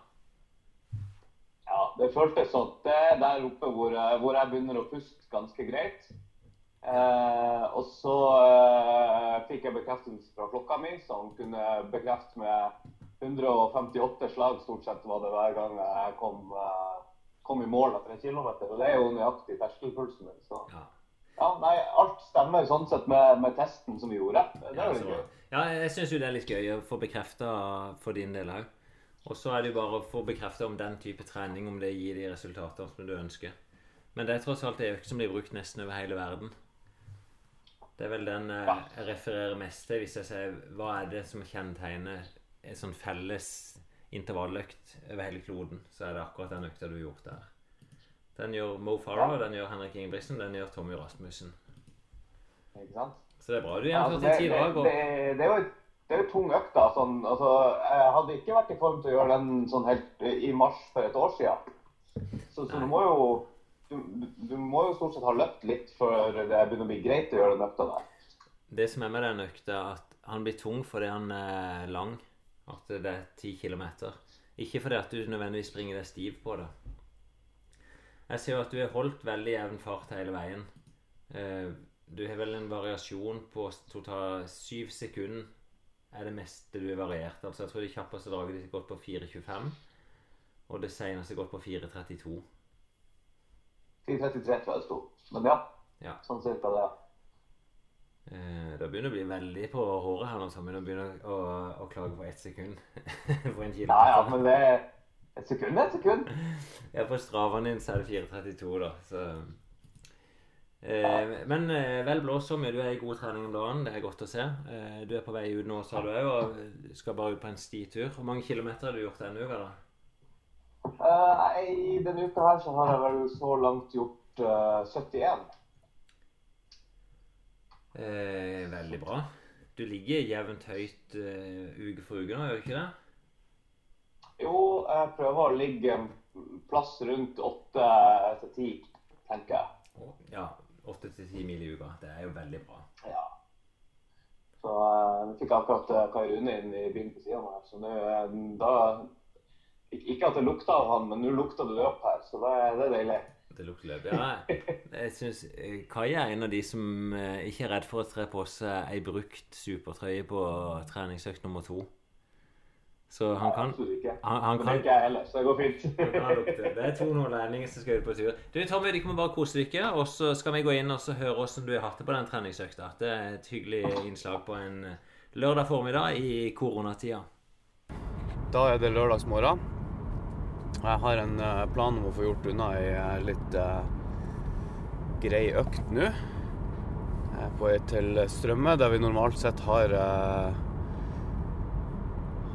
Speaker 3: det føltes sånn. Det er der oppe hvor, hvor, jeg begynner å puste ganske greit. Eh, og så eh, fikk jeg bekreftelse fra klokka mi, som kunne bekrefte med 158 slag stort sett var det hver gang jeg kom, eh, kom i mål etter en kilometer. Og det er jo nøyaktig terskelpulsen min. Så. Ja. Ja. nei, alt stemmer sånn sett med, med testen som vi gjorde. Det er
Speaker 2: ja, så, ja, jeg syns jo det er litt gøy å få bekrefta for din del òg. Og så er det jo bare å få bekrefta om den type trening om det gir de resultatene som du ønsker. Men det er tross alt en økt som blir brukt nesten over hele verden. Det er vel den eh, jeg refererer mest til hvis jeg sier hva er det som kjennetegner en sånn felles intervalløkt over hele kloden, så er det akkurat den økta du har gjort der. Den gjør Mo Farah, den gjør Henrik Ingebrigtsen, den gjør Tommy Rasmussen.
Speaker 3: Ikke sant?
Speaker 2: Så det er bra du
Speaker 3: Ja, altså,
Speaker 2: gjennomførte
Speaker 3: det,
Speaker 2: ti
Speaker 3: det.
Speaker 2: Og...
Speaker 3: det, det er jo det er jo tung økt, da. Sånn, altså, jeg hadde ikke vært i form til å gjøre den sånn helt i mars for et år siden. Så, så du må jo du, du må jo stort sett ha løpt litt før det begynner å bli greit å gjøre den økta der.
Speaker 2: Det som er med den økta, at han blir tung fordi han er lang. At det er ti kilometer. Ikke fordi at du nødvendigvis springer deg stiv på det. Jeg ser jo at du har holdt veldig jevn fart hele veien. Eh, Du har vel en variasjon på totalt syv sekunder er det meste du har variert. Altså Jeg tror det kjappeste draget ditt har gått på 4.25, og det seneste gått på 4.32.
Speaker 3: 4.33 tror jeg det sto. Men ja,
Speaker 2: Ja.
Speaker 3: sånn cirka det.
Speaker 2: Eh, Da begynner å bli veldig på håret her nå, så begynner å, å klage på ett sekund for en kilo.
Speaker 3: Ja, ja, men det et sekund er et sekund.
Speaker 2: Ja, på stravaen din så er det 4.32, da. Så eh, Men eh, vel blåst mye. Du er i god trening om dagen. Det er godt å se. Eh, du er på vei ut nå, sa du òg, og skal bare ut på en stitur. Hvor mange kilometer har du gjort denne uka, da?
Speaker 3: Nei, I denne uka her så har jeg vel så langt gjort uh, 71.
Speaker 2: Eh, veldig bra. Du ligger jevnt høyt uh, uke for uke nå, gjør du ikke det?
Speaker 3: Jo, jeg prøver å ligge plass rundt 8 til 10, tenker jeg.
Speaker 2: Ja. Åtte til ti mil i uka. Det er jo veldig bra.
Speaker 3: Ja. Så jeg nå fikk jeg akkurat eh, Kai Rune inn i bilen på siden her, så nå eh, da Ikke at det lukta av han, men nå lukta det løp her, så det, det er deilig.
Speaker 2: Det lukter løp. Ja, jeg synes eh, Kai er en av de som eh, ikke er redd for å tre på seg ei brukt supertrøye på treningsøkt nummer to. Så han kan,
Speaker 3: Absolutt ikke.
Speaker 2: han,
Speaker 3: det er
Speaker 2: kan,
Speaker 3: ikke jeg heller, så det går fint.
Speaker 2: Det er to nordlendinger som skal ut på tur. Du Tommy, dere må bare kose dere, og så skal vi gå inn og så høre hvordan du har hatt det på den treningsøkta. Det er et hyggelig innslag på en eh, lørdag formiddag i koronatida.
Speaker 4: Da er det lørdagsmorgen. Jeg har en eh, plan om å få gjort unna ei eh, litt uh, grei økt nå. Jeg er på vei til Strømme, der vi normalt sett har eh,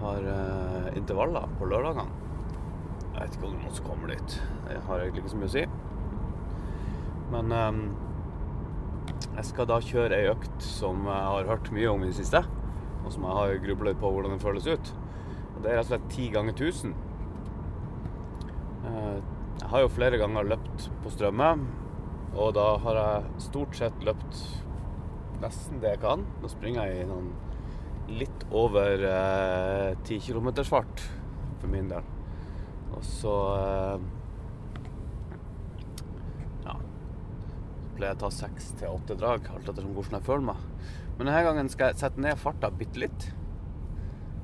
Speaker 4: har uh, intervaller på lørdagene. Jeg vet ikke om noen som kommer dit. Det har egentlig ikke så mye å si. Men um, jeg skal da kjøre ei økt som jeg har hørt mye om i det siste, og som jeg har grubla på hvordan den føles ut. Og det er rett og slett ti ganger 1000. Eh, Jeg har jo flere ganger løpt på strømme, og da har jeg stort sett løpt nesten det jeg kan. Nå springer jeg i sånn litt over eh, 10 km fart for min del. Og så eh, Ja. Pleier jeg å ta seks til åtte drag, alt etter hvordan jeg føler meg. Men denne gangen skal jeg sette ned farta bitte litt.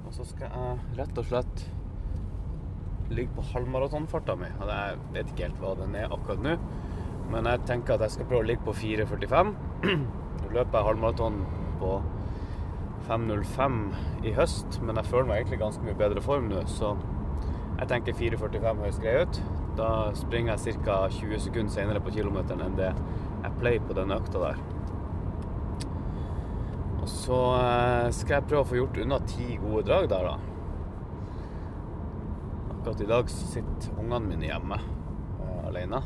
Speaker 4: Og så skal jeg rett og slett ligge på halvmaratonfarta mi. Og jeg vet ikke helt hva den er akkurat nå, men jeg tenker at jeg skal prøve å ligge på 4.45. Nå løper jeg halvmaraton på 5.05 i høst, men jeg føler meg egentlig ganske mye bedre form nå, så jeg tenker 4.45 høres grei ut. Da springer jeg ca. 20 sekunder senere på kilometeren enn det jeg pleier på den økta der. Og så eh, skal jeg prøve å få gjort unna ti gode drag der, da. Akkurat i dag sitter ungene mine hjemme uh, alene.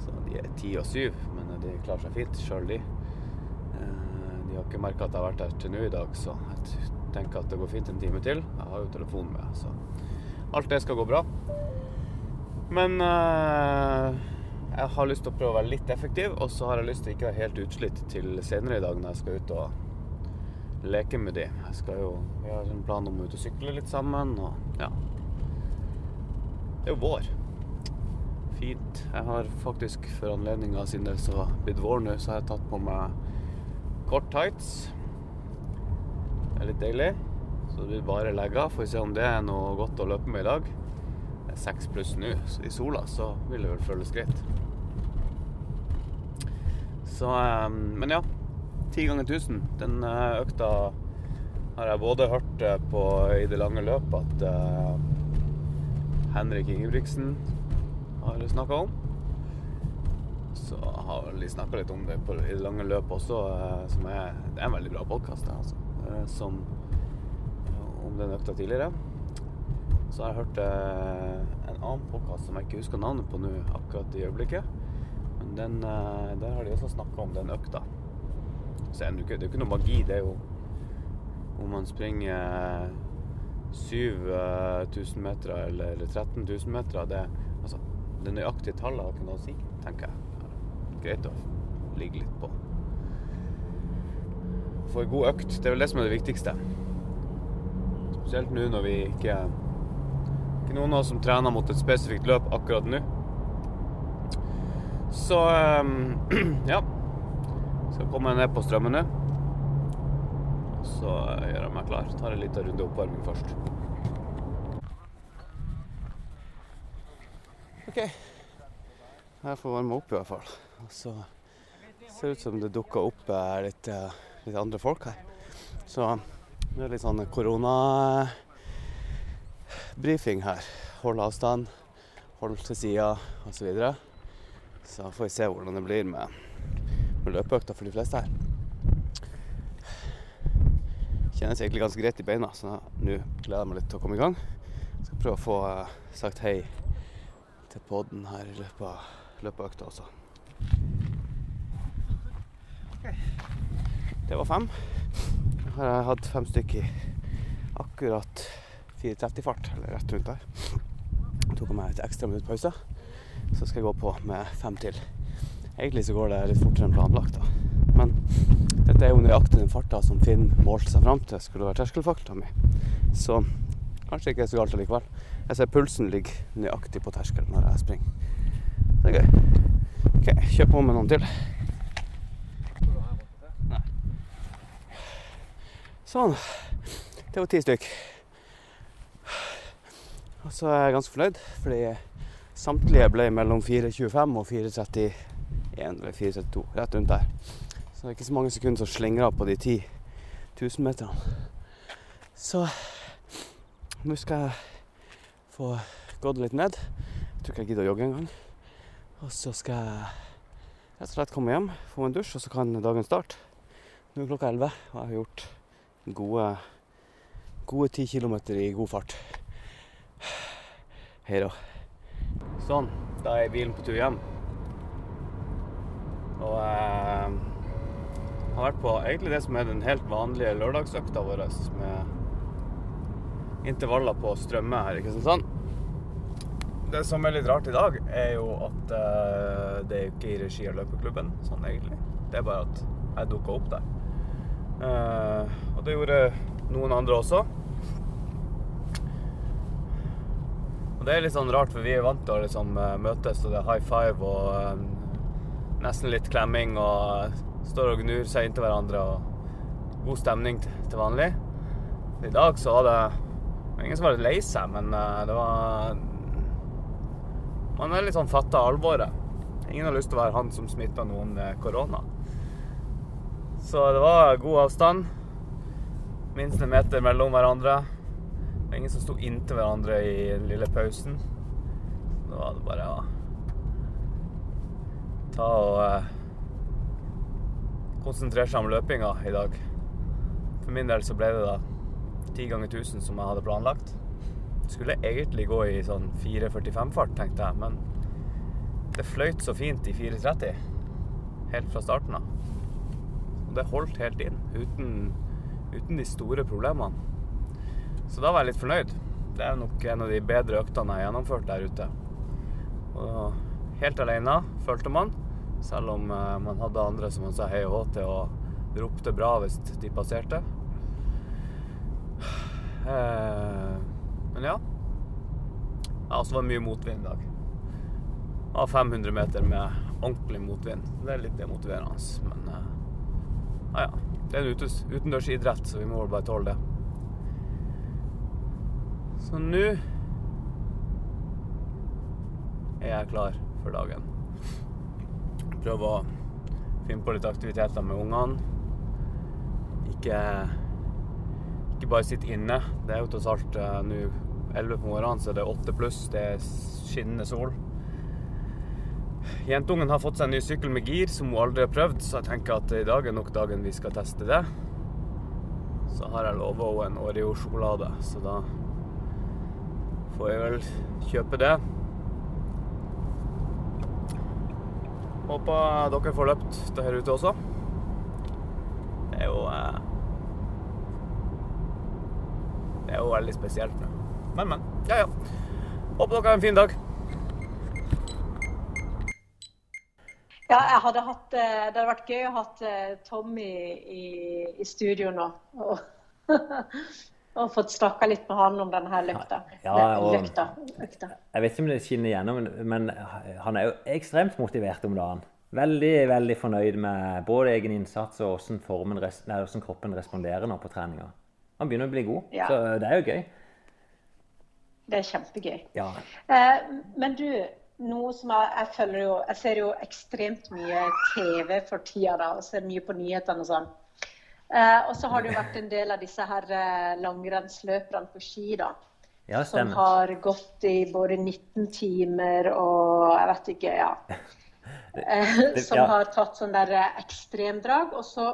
Speaker 4: Så de er ti og syv, men de klarer seg fint sjøl, de. Har ikke merka at jeg har vært her til nå i dag, så jeg tenker at det går fint en time til. Jeg har jo telefonen med, så alt det skal gå bra. Men eh, jeg har lyst til å prøve å være litt effektiv, og så har jeg lyst til ikke å være helt utslitt til senere i dag når jeg skal ut og leke med de. Jeg skal jo, Vi har en plan om å ut og sykle litt sammen, og ja. Det er jo vår. Fint. Jeg har faktisk for anledninga, siden det er så blitt vår nå, så har jeg tatt på meg kort tights. Det er litt deilig. Så det bare legger. Får vi se om det er noe godt å løpe med i dag. Det er seks pluss nå, i sola så vil det vel føles greit. Så eh, Men ja. Ti ganger 1000. Den eh, økta har jeg både hørt eh, på i det lange løpet at eh, Henrik Ingebrigtsen har snakka om. Så har de snakka litt om det på, i det lange løp også, eh, som er, det er en veldig bra podkast. Altså, eh, som om den økta tidligere. Så har jeg hørt eh, en annen podkast som jeg ikke husker navnet på nå akkurat i øyeblikket. Men den, eh, der har de også snakka om den økta. Så det, ikke, er jo ikke noe magi. Det er jo om man springer 7000 meter eller 13 000 meter. Det, altså, det nøyaktige tallet har ikke noe å si, tenker jeg. Greit å ligge litt på. Få en god økt. Det er vel det som er det viktigste. Spesielt nå når vi ikke Ikke noen av oss som trener mot et spesifikt løp akkurat nå. Så um, ja. Skal komme ned på strømmen nå. Så gjør jeg meg klar. Tar en liten runde oppvarming først. OK. Jeg får varme opp i hvert fall. Og så ser det ut som det dukker opp litt, litt andre folk her. Så det er litt sånn koronabrifing her. Hold avstand, hold til sida osv. Så, videre. så får vi se hvordan det blir med, med løpeøkta for de fleste her. Kjennes egentlig ganske greit i beina, så nå gleder jeg meg litt til å komme i gang. Skal prøve å få uh, sagt hei til podden her i løpet av løpeøkta også. Det var fem har jeg hatt fem stykker i akkurat 4.30-fart, eller rett rundt der. Jeg tok meg et ekstra minutt pause, så skal jeg gå på med fem til. Egentlig så går det litt fortere enn planlagt, da. Men dette er jo nøyaktig den farta som Finn målte seg fram til skulle være terskelfarta mi. Så kanskje ikke er så galt allikevel. Jeg ser pulsen ligger nøyaktig på terskelen når jeg springer. Det er gøy. OK, kjør på med noen til. Sånn. Det var ti stykk. Og så er jeg ganske fornøyd, fordi samtlige ble mellom 4.25 og 4.31 eller 4.32, rett rundt der. Så det er ikke så mange sekunder som slingrer på de 10 1000-meterne. Så nå skal jeg få gått litt ned. Jeg tror ikke jeg gidder å jogge engang. Og så skal jeg rett og slett komme hjem, få en dusj, og så kan dagen starte. Nå er klokka 11, og jeg har gjort gode gode ti kilometer i god fart. Hei da. Sånn. Da er bilen på tur hjem. Og eh, har vært på egentlig det som er den helt vanlige lørdagsøkta vår med intervaller på Strømme her i Kristiansand. Det som er litt rart i dag, er jo at uh, det er ikke i regi av løpeklubben, sånn egentlig. Det er bare at jeg dukka opp der. Uh, og det gjorde noen andre også. Og det er litt sånn rart, for vi er vant til å liksom eh, møtes, og det er high five og um, nesten litt klemming og står og gnur seg inntil hverandre og god stemning til vanlig. I dag så var det ingen som var lei seg, men uh, det var Man er litt sånn fatta alvoret. Ingen har lyst til å være han som smitta noen med korona. Så det var god avstand. Minst en meter mellom hverandre. Det var ingen som sto inntil hverandre i den lille pausen. Da var det bare å ta og eh, konsentrere seg om løpinga i dag. For min del så ble det da ti ganger 1000 som jeg hadde planlagt. Skulle egentlig gå i sånn 4.45-fart, tenkte jeg, men det fløyt så fint i 4.30 helt fra starten av. Og det holdt helt inn, uten, uten, de store problemene. Så da var jeg litt fornøyd. Det er nok en av de bedre øktene jeg har gjennomført der ute. Og helt alene, følte man. Selv om eh, man hadde andre som man sa hei og hå til og ropte bra hvis de passerte. Eh, men ja. Ja, så var det mye motvind i dag. Av 500 meter med ordentlig motvind. Det er litt demotiverende, men eh, ja, ja. Det er en utendørs idrett, så vi må bare tåle det. Så nå er jeg klar for dagen. Prøve å finne på litt aktiviteter med ungene. Ikke, ikke bare sitte inne. Det er jo tross alt uh, Nå 11 på morgenen, så det er 8 pluss. Det er skinnende sol. Jentungen har fått seg en ny sykkel med gir som hun aldri har prøvd, så jeg tenker at i dag er nok dagen vi skal teste det. Så har jeg lova henne en Oreo-sjokolade, så da får jeg vel kjøpe det. Håper dere får løpt det her ute også. Det er jo eh, Det er jo veldig spesielt nå. Men, men. Ja, ja. Håper dere har en fin dag.
Speaker 1: Ja, jeg hadde hatt, eh, det hadde vært gøy å ha eh, Tommy i, i studio nå. Og, og fått snakka litt med han om denne løkta.
Speaker 2: Ja, og-
Speaker 1: løkta, løkta.
Speaker 2: Jeg vet ikke om det skinner igjennom, men han er jo ekstremt motivert om dagen. Veldig veldig fornøyd med både egen innsats og hvordan, formen, nei, hvordan kroppen responderer nå på treninga. Han begynner å bli god,
Speaker 1: Ja.
Speaker 2: så det er jo gøy.
Speaker 1: Det er kjempegøy.
Speaker 2: Ja.
Speaker 1: Eh, men du, noe som jeg, jeg følger jo Jeg ser jo ekstremt mye TV for tida, da, og ser mye på nyhetene og sånn. Eh, og så har det jo vært en del av disse her eh, langrennsløperne på ski, da.
Speaker 2: ja,
Speaker 1: Som har gått i både 19 timer og jeg vet ikke, ja. Eh, som har tatt sånn der eh, ekstremdrag. Og så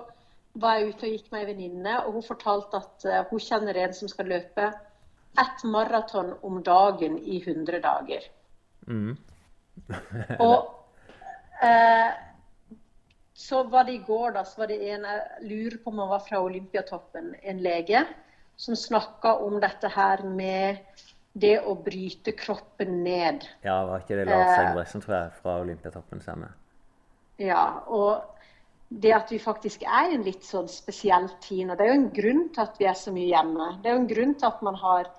Speaker 1: var jeg ute og gikk med ei venninne, og hun fortalte at eh, hun kjenner en som skal løpe ett maraton om dagen i 100 dager.
Speaker 2: Mm.
Speaker 1: Og eh, så var det i går, da, så var det en jeg lurer på om han var fra Olympiatoppen, en lege, som snakka om dette her med det å bryte kroppen ned.
Speaker 2: Ja, var ikke det Lars
Speaker 1: Eh.
Speaker 2: Engebretsen, tror jeg, fra Olympiatoppen samme?
Speaker 1: Ja, og det at vi faktisk er i en litt sånn spesiell tid nå. Det er jo en grunn til at vi er så mye hjemme. Det er jo en grunn til at man har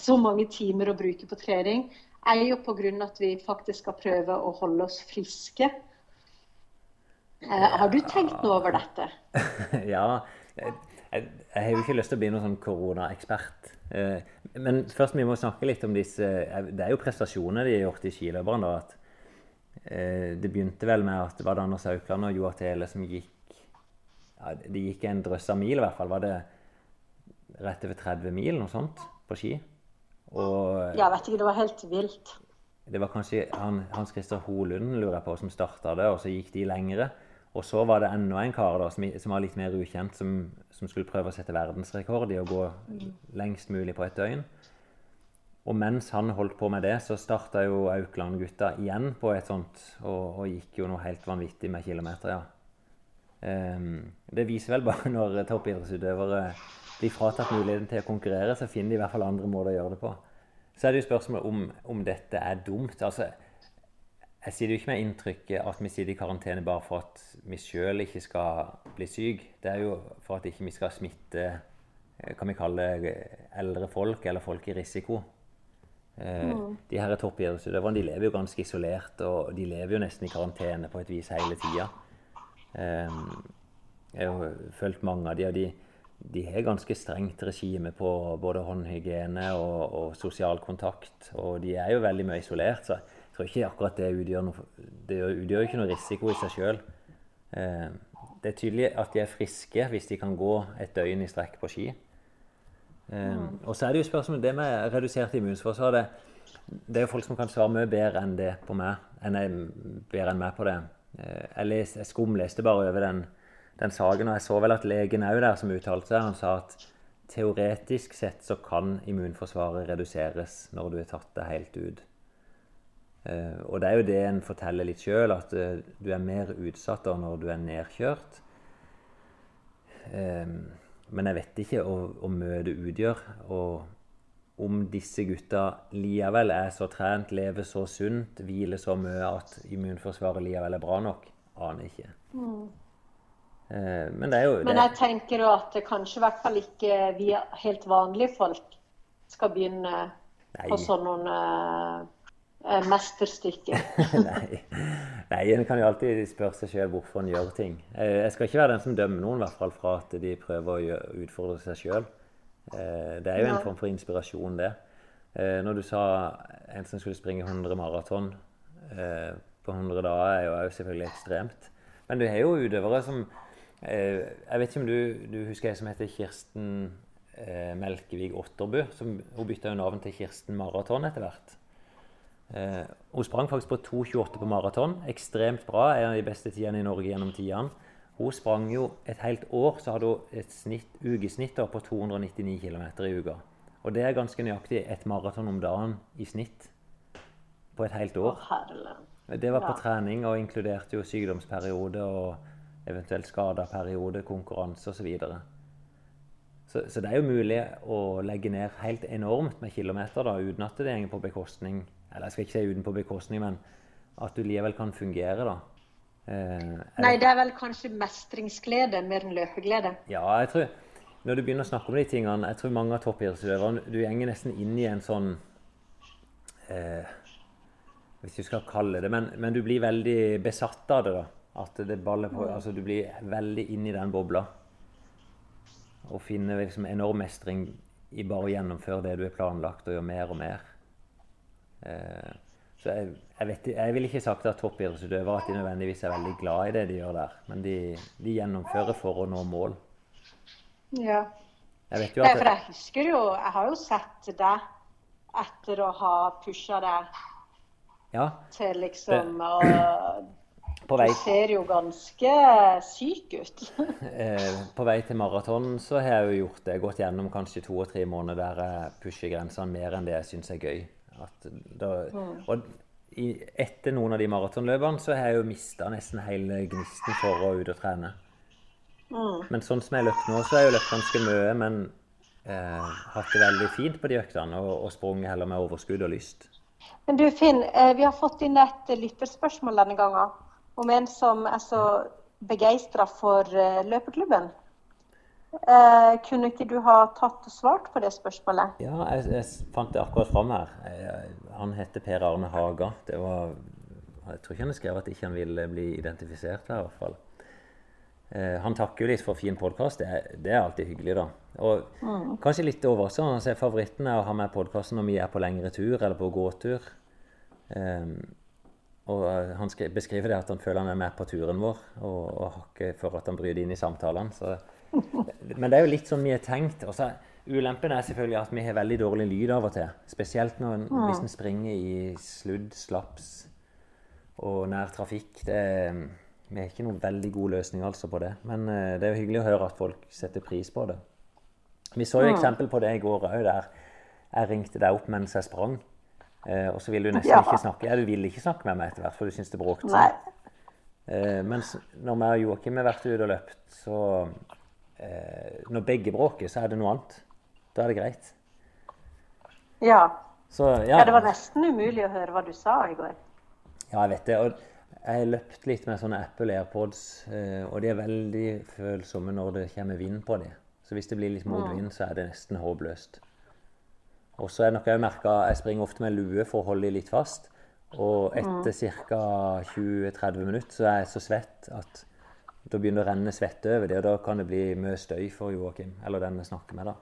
Speaker 1: så mange timer å bruke på trening. Er jo grunn at vi faktisk skal prøve å holde oss friske. Eh, har du tenkt noe over dette?
Speaker 2: ja. Jeg, jeg, har jo ikke lyst til å bli noen sånn koronaekspert. Eh, men først vi må snakke litt om disse eh, Det er jo prestasjoner de har gjort i skiløperen. da, at Det begynte vel med at det var Anders Aukland og Joar Tele som gikk ja, De gikk en drøss av mil, i hvert fall. Var det rett over 30 mil, noe sånt, på ski? Og
Speaker 1: Jeg vet ikke, det var helt vilt.
Speaker 2: det var kanskje han, Hans Christer Holund lurer jeg på, som starta det, og så gikk de lengre. Og så var det enda en kar da, som, som var litt mer ukjent, som, som skulle prøve å sette verdensrekord i å gå lengst mulig på et døgn. Og mens han holdt på med det, så starta jo Aukland-gutta igjen på et sånt, og, og gikk jo noe helt vanvittig med kilometer, ja. Ehm, det viser vel bare når toppidrettsutøvere blir fratatt muligheten til å konkurrere, så finner de i hvert fall andre måter å gjøre det på. Så er det jo spørsmålet om, om dette er dumt. Altså, jeg sitter jo ikke med inntrykket at vi sitter i karantene bare for at vi sjøl ikke skal bli syke. Det er jo for at ikke vi skal smitte eh, kan vi kalle det eldre folk eller folk i risiko. Eh, De her toppidrettsutøverne de lever jo ganske isolert, og de lever jo nesten i karantene på et vis hele tida. Eh, jeg har fulgt mange av de, og de, de har ganske strengt regime på både håndhygiene og, og sosial kontakt. Og de er jo veldig mye isolert, så jeg tror ikke akkurat det utgjør noe, det utgjør ikke noe risiko i seg sjøl. Eh, det er tydelig at de er friske hvis de kan gå et døgn i strekk på ski. Eh, og så er det jo spørsmålet det med redusert immunforsvar. Det, det er jo folk som kan svare mye bedre enn det på meg, enn jeg, bedre enn meg på det. Eh, jeg, les, jeg skumleste bare over den, den saken, og jeg så vel at legen òg der som uttalte seg, han sa at teoretisk sett så kan immunforsvaret reduseres når du har tatt det helt ut. Eh, og det er jo det en forteller litt sjøl, at eh, du er mer utsatt da når du er nedkjørt. Men jeg vet ikke mye det utgjør. Og om disse gutta likevel er så trent, lever så sunt, hviler så mye at immunforsvaret likevel er bra nok, aner ikke. Eh, Men det er jo
Speaker 1: Men jeg tenker jo at kanskje i hvert fall ikke vi helt vanlige folk skal begynne
Speaker 2: Nei.
Speaker 1: på sånne eh, eh, mesterstykker.
Speaker 2: Nei. Nei, en kan jo alltid spørre seg sjøl hvorfor en gjør ting. Eh, Jeg skal ikke være den som dømmer noen i hvert fall fra at de prøver å utfordre seg sjøl. Det er jo en form for inspirasjon, det. Eh, Når du sa en som skulle springe 100 maraton eh, på 100 dager, er jo selvfølgelig ekstremt. Men du har jo utøvere som eh, Jeg vet ikke om du, du husker ei som heter Kirsten eh, Melkevig Otterbu. Som, hun bytta jo navn til Kirsten Maraton etter hvert. Eh, hun sprang faktisk på 2,28 på maraton. Ekstremt bra. En av de beste tidene i Norge gjennom tidene. Hun sprang jo et helt år, så hadde hun et snitt, ukesnitt på 299 km i uka. Og det er ganske nøyaktig et maraton om dagen i snitt på et helt år. Det var på
Speaker 1: Ja.
Speaker 2: trening og inkluderte jo sykdomsperiode og eventuelt skadeperiode, konkurranse osv. Så, så Så det er jo mulig å legge ned helt enormt med kilometer da, uten at det går på bekostning Eller jeg skal ikke si uten på bekostning, men at du likevel kan fungere, da. Eh,
Speaker 1: Nei, det er vel kanskje mestringsglede mer enn løpeglede.
Speaker 2: ja, jeg tror Når du begynner å snakke om de tingene Jeg tror mange av toppidrettsutøverne Du gjenger nesten inn i en sånn eh, Hvis du skal kalle det men, men du blir veldig besatt av det, da. At det baller på Altså, du blir veldig inn i den bobla. Og finner liksom enorm mestring i bare å gjennomføre det du har planlagt, og gjøre mer og mer. Eh, så jeg, jeg, vet, jeg vil ikke sagt at toppidrettsutøvere at de nødvendigvis er veldig glad i det de gjør der, men de, de gjennomfører for å nå mål.
Speaker 1: Ja.
Speaker 2: Jeg vet jo
Speaker 1: Nei,
Speaker 2: at
Speaker 1: for jeg husker jo Jeg har jo sett deg etter å ha pusha deg
Speaker 2: ja,
Speaker 1: til liksom å
Speaker 2: på
Speaker 1: Du ser jo ganske syk ut.
Speaker 2: eh, på vei til maraton så har jeg jo gjort det. Gått gjennom kanskje to og tre måneder der jeg pusher grensene mer enn det jeg syns er gøy. Da, og etter noen av de maratonløpene så har jeg jo mista nesten hele gnisten for å ut og trene. Men sånn som jeg løpt nå, så har jeg jo løpt ganske mye, men eh, hatt det veldig fint på de øktene og, og sprunget heller med overskudd og lyst.
Speaker 1: Men du Finn, eh, vi har fått inn et lytterspørsmål denne gangen. Om en som er så begeistra for eh, løpeklubben. Eh, kunne ikke du ha tatt og svart på det spørsmålet?
Speaker 2: Ja, jeg, jeg fant det akkurat fram her. Jeg, han heter Per Arne Haga. Det var, jeg tror ikke han skrev at ikke han ville bli identifisert her, i hvert fall. Eh, han takker jo litt for fin podkast. Det, det er alltid hyggelig, da. Og kanskje litt overraskende. Altså, favoritten er å ha med podkasten når vi er på lengre tur eller på gåtur. Eh, og han skri- beskriver det at han føler han er med på turen vår, og, og hakker for at han bryr det inn i samtalene. Men det er jo litt sånn vi har tenkt. Også, Ulempen er selvfølgelig at vi har veldig dårlig lyd av og til. Spesielt når, en- hvis en springer i sludd, slaps og nær trafikk. Det, vi har ikke noen veldig god løsning altså på det. Men eh, det er jo hyggelig å høre at folk setter pris på det. Vi så jo eksempel på det i går òg, der jeg ringte deg opp mens jeg sprang. Eh, og så ville du nesten
Speaker 1: Ja.
Speaker 2: ikke snakke. Ja, du ville ikke snakke med meg etter hvert, for du syntes det bråkte.
Speaker 1: sånn.
Speaker 2: Eh, mens når vi og Joakim har vært ute og løpt, så eh, Når begge bråker, så er det noe annet. Da er det greit.
Speaker 1: Ja.
Speaker 2: Så ja,
Speaker 1: ja. Det var nesten umulig å høre hva du sa i går.
Speaker 2: ja, jeg vet det. Og jeg har løpt litt med sånne Apple AirPods, eh, og de er veldig følsomme når det kommer vind på dem. Så hvis det blir litt motvind, så er det nesten håpløst. Og så er det noe jeg merker, jeg springer ofte med lue for å holde de litt fast. Og etter ca. 20-30 minutter så er jeg så svett at da begynner det å renne svette over det, og da kan det bli mye støy for Joakim, eller den vi snakker med, da.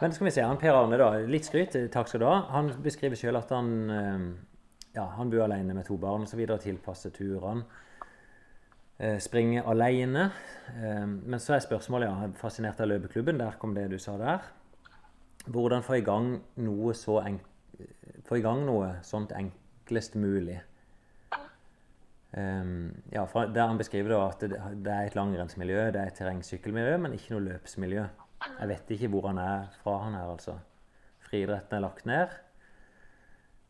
Speaker 2: Men skal vi se, han Per Arne, da. Litt skryt, takk skal du ha. Han beskriver sjøl at han eh, ja, han bor alene med to barn osv. Tilpasser turene. Eh, springer alene. Eh, men så er spørsmålet, ja, fascinert av løpeklubben. Der kom det du sa der. Hvordan få i gang noe så enk få i gang noe sånt enklest mulig. Um, ja, for Der han beskriver at det, er et langrennsmiljø, det er et terrengsykkelmiljø, men ikke noe løpsmiljø. Jeg vet ikke hvor han er fra, han her, altså. Friidretten er lagt ned.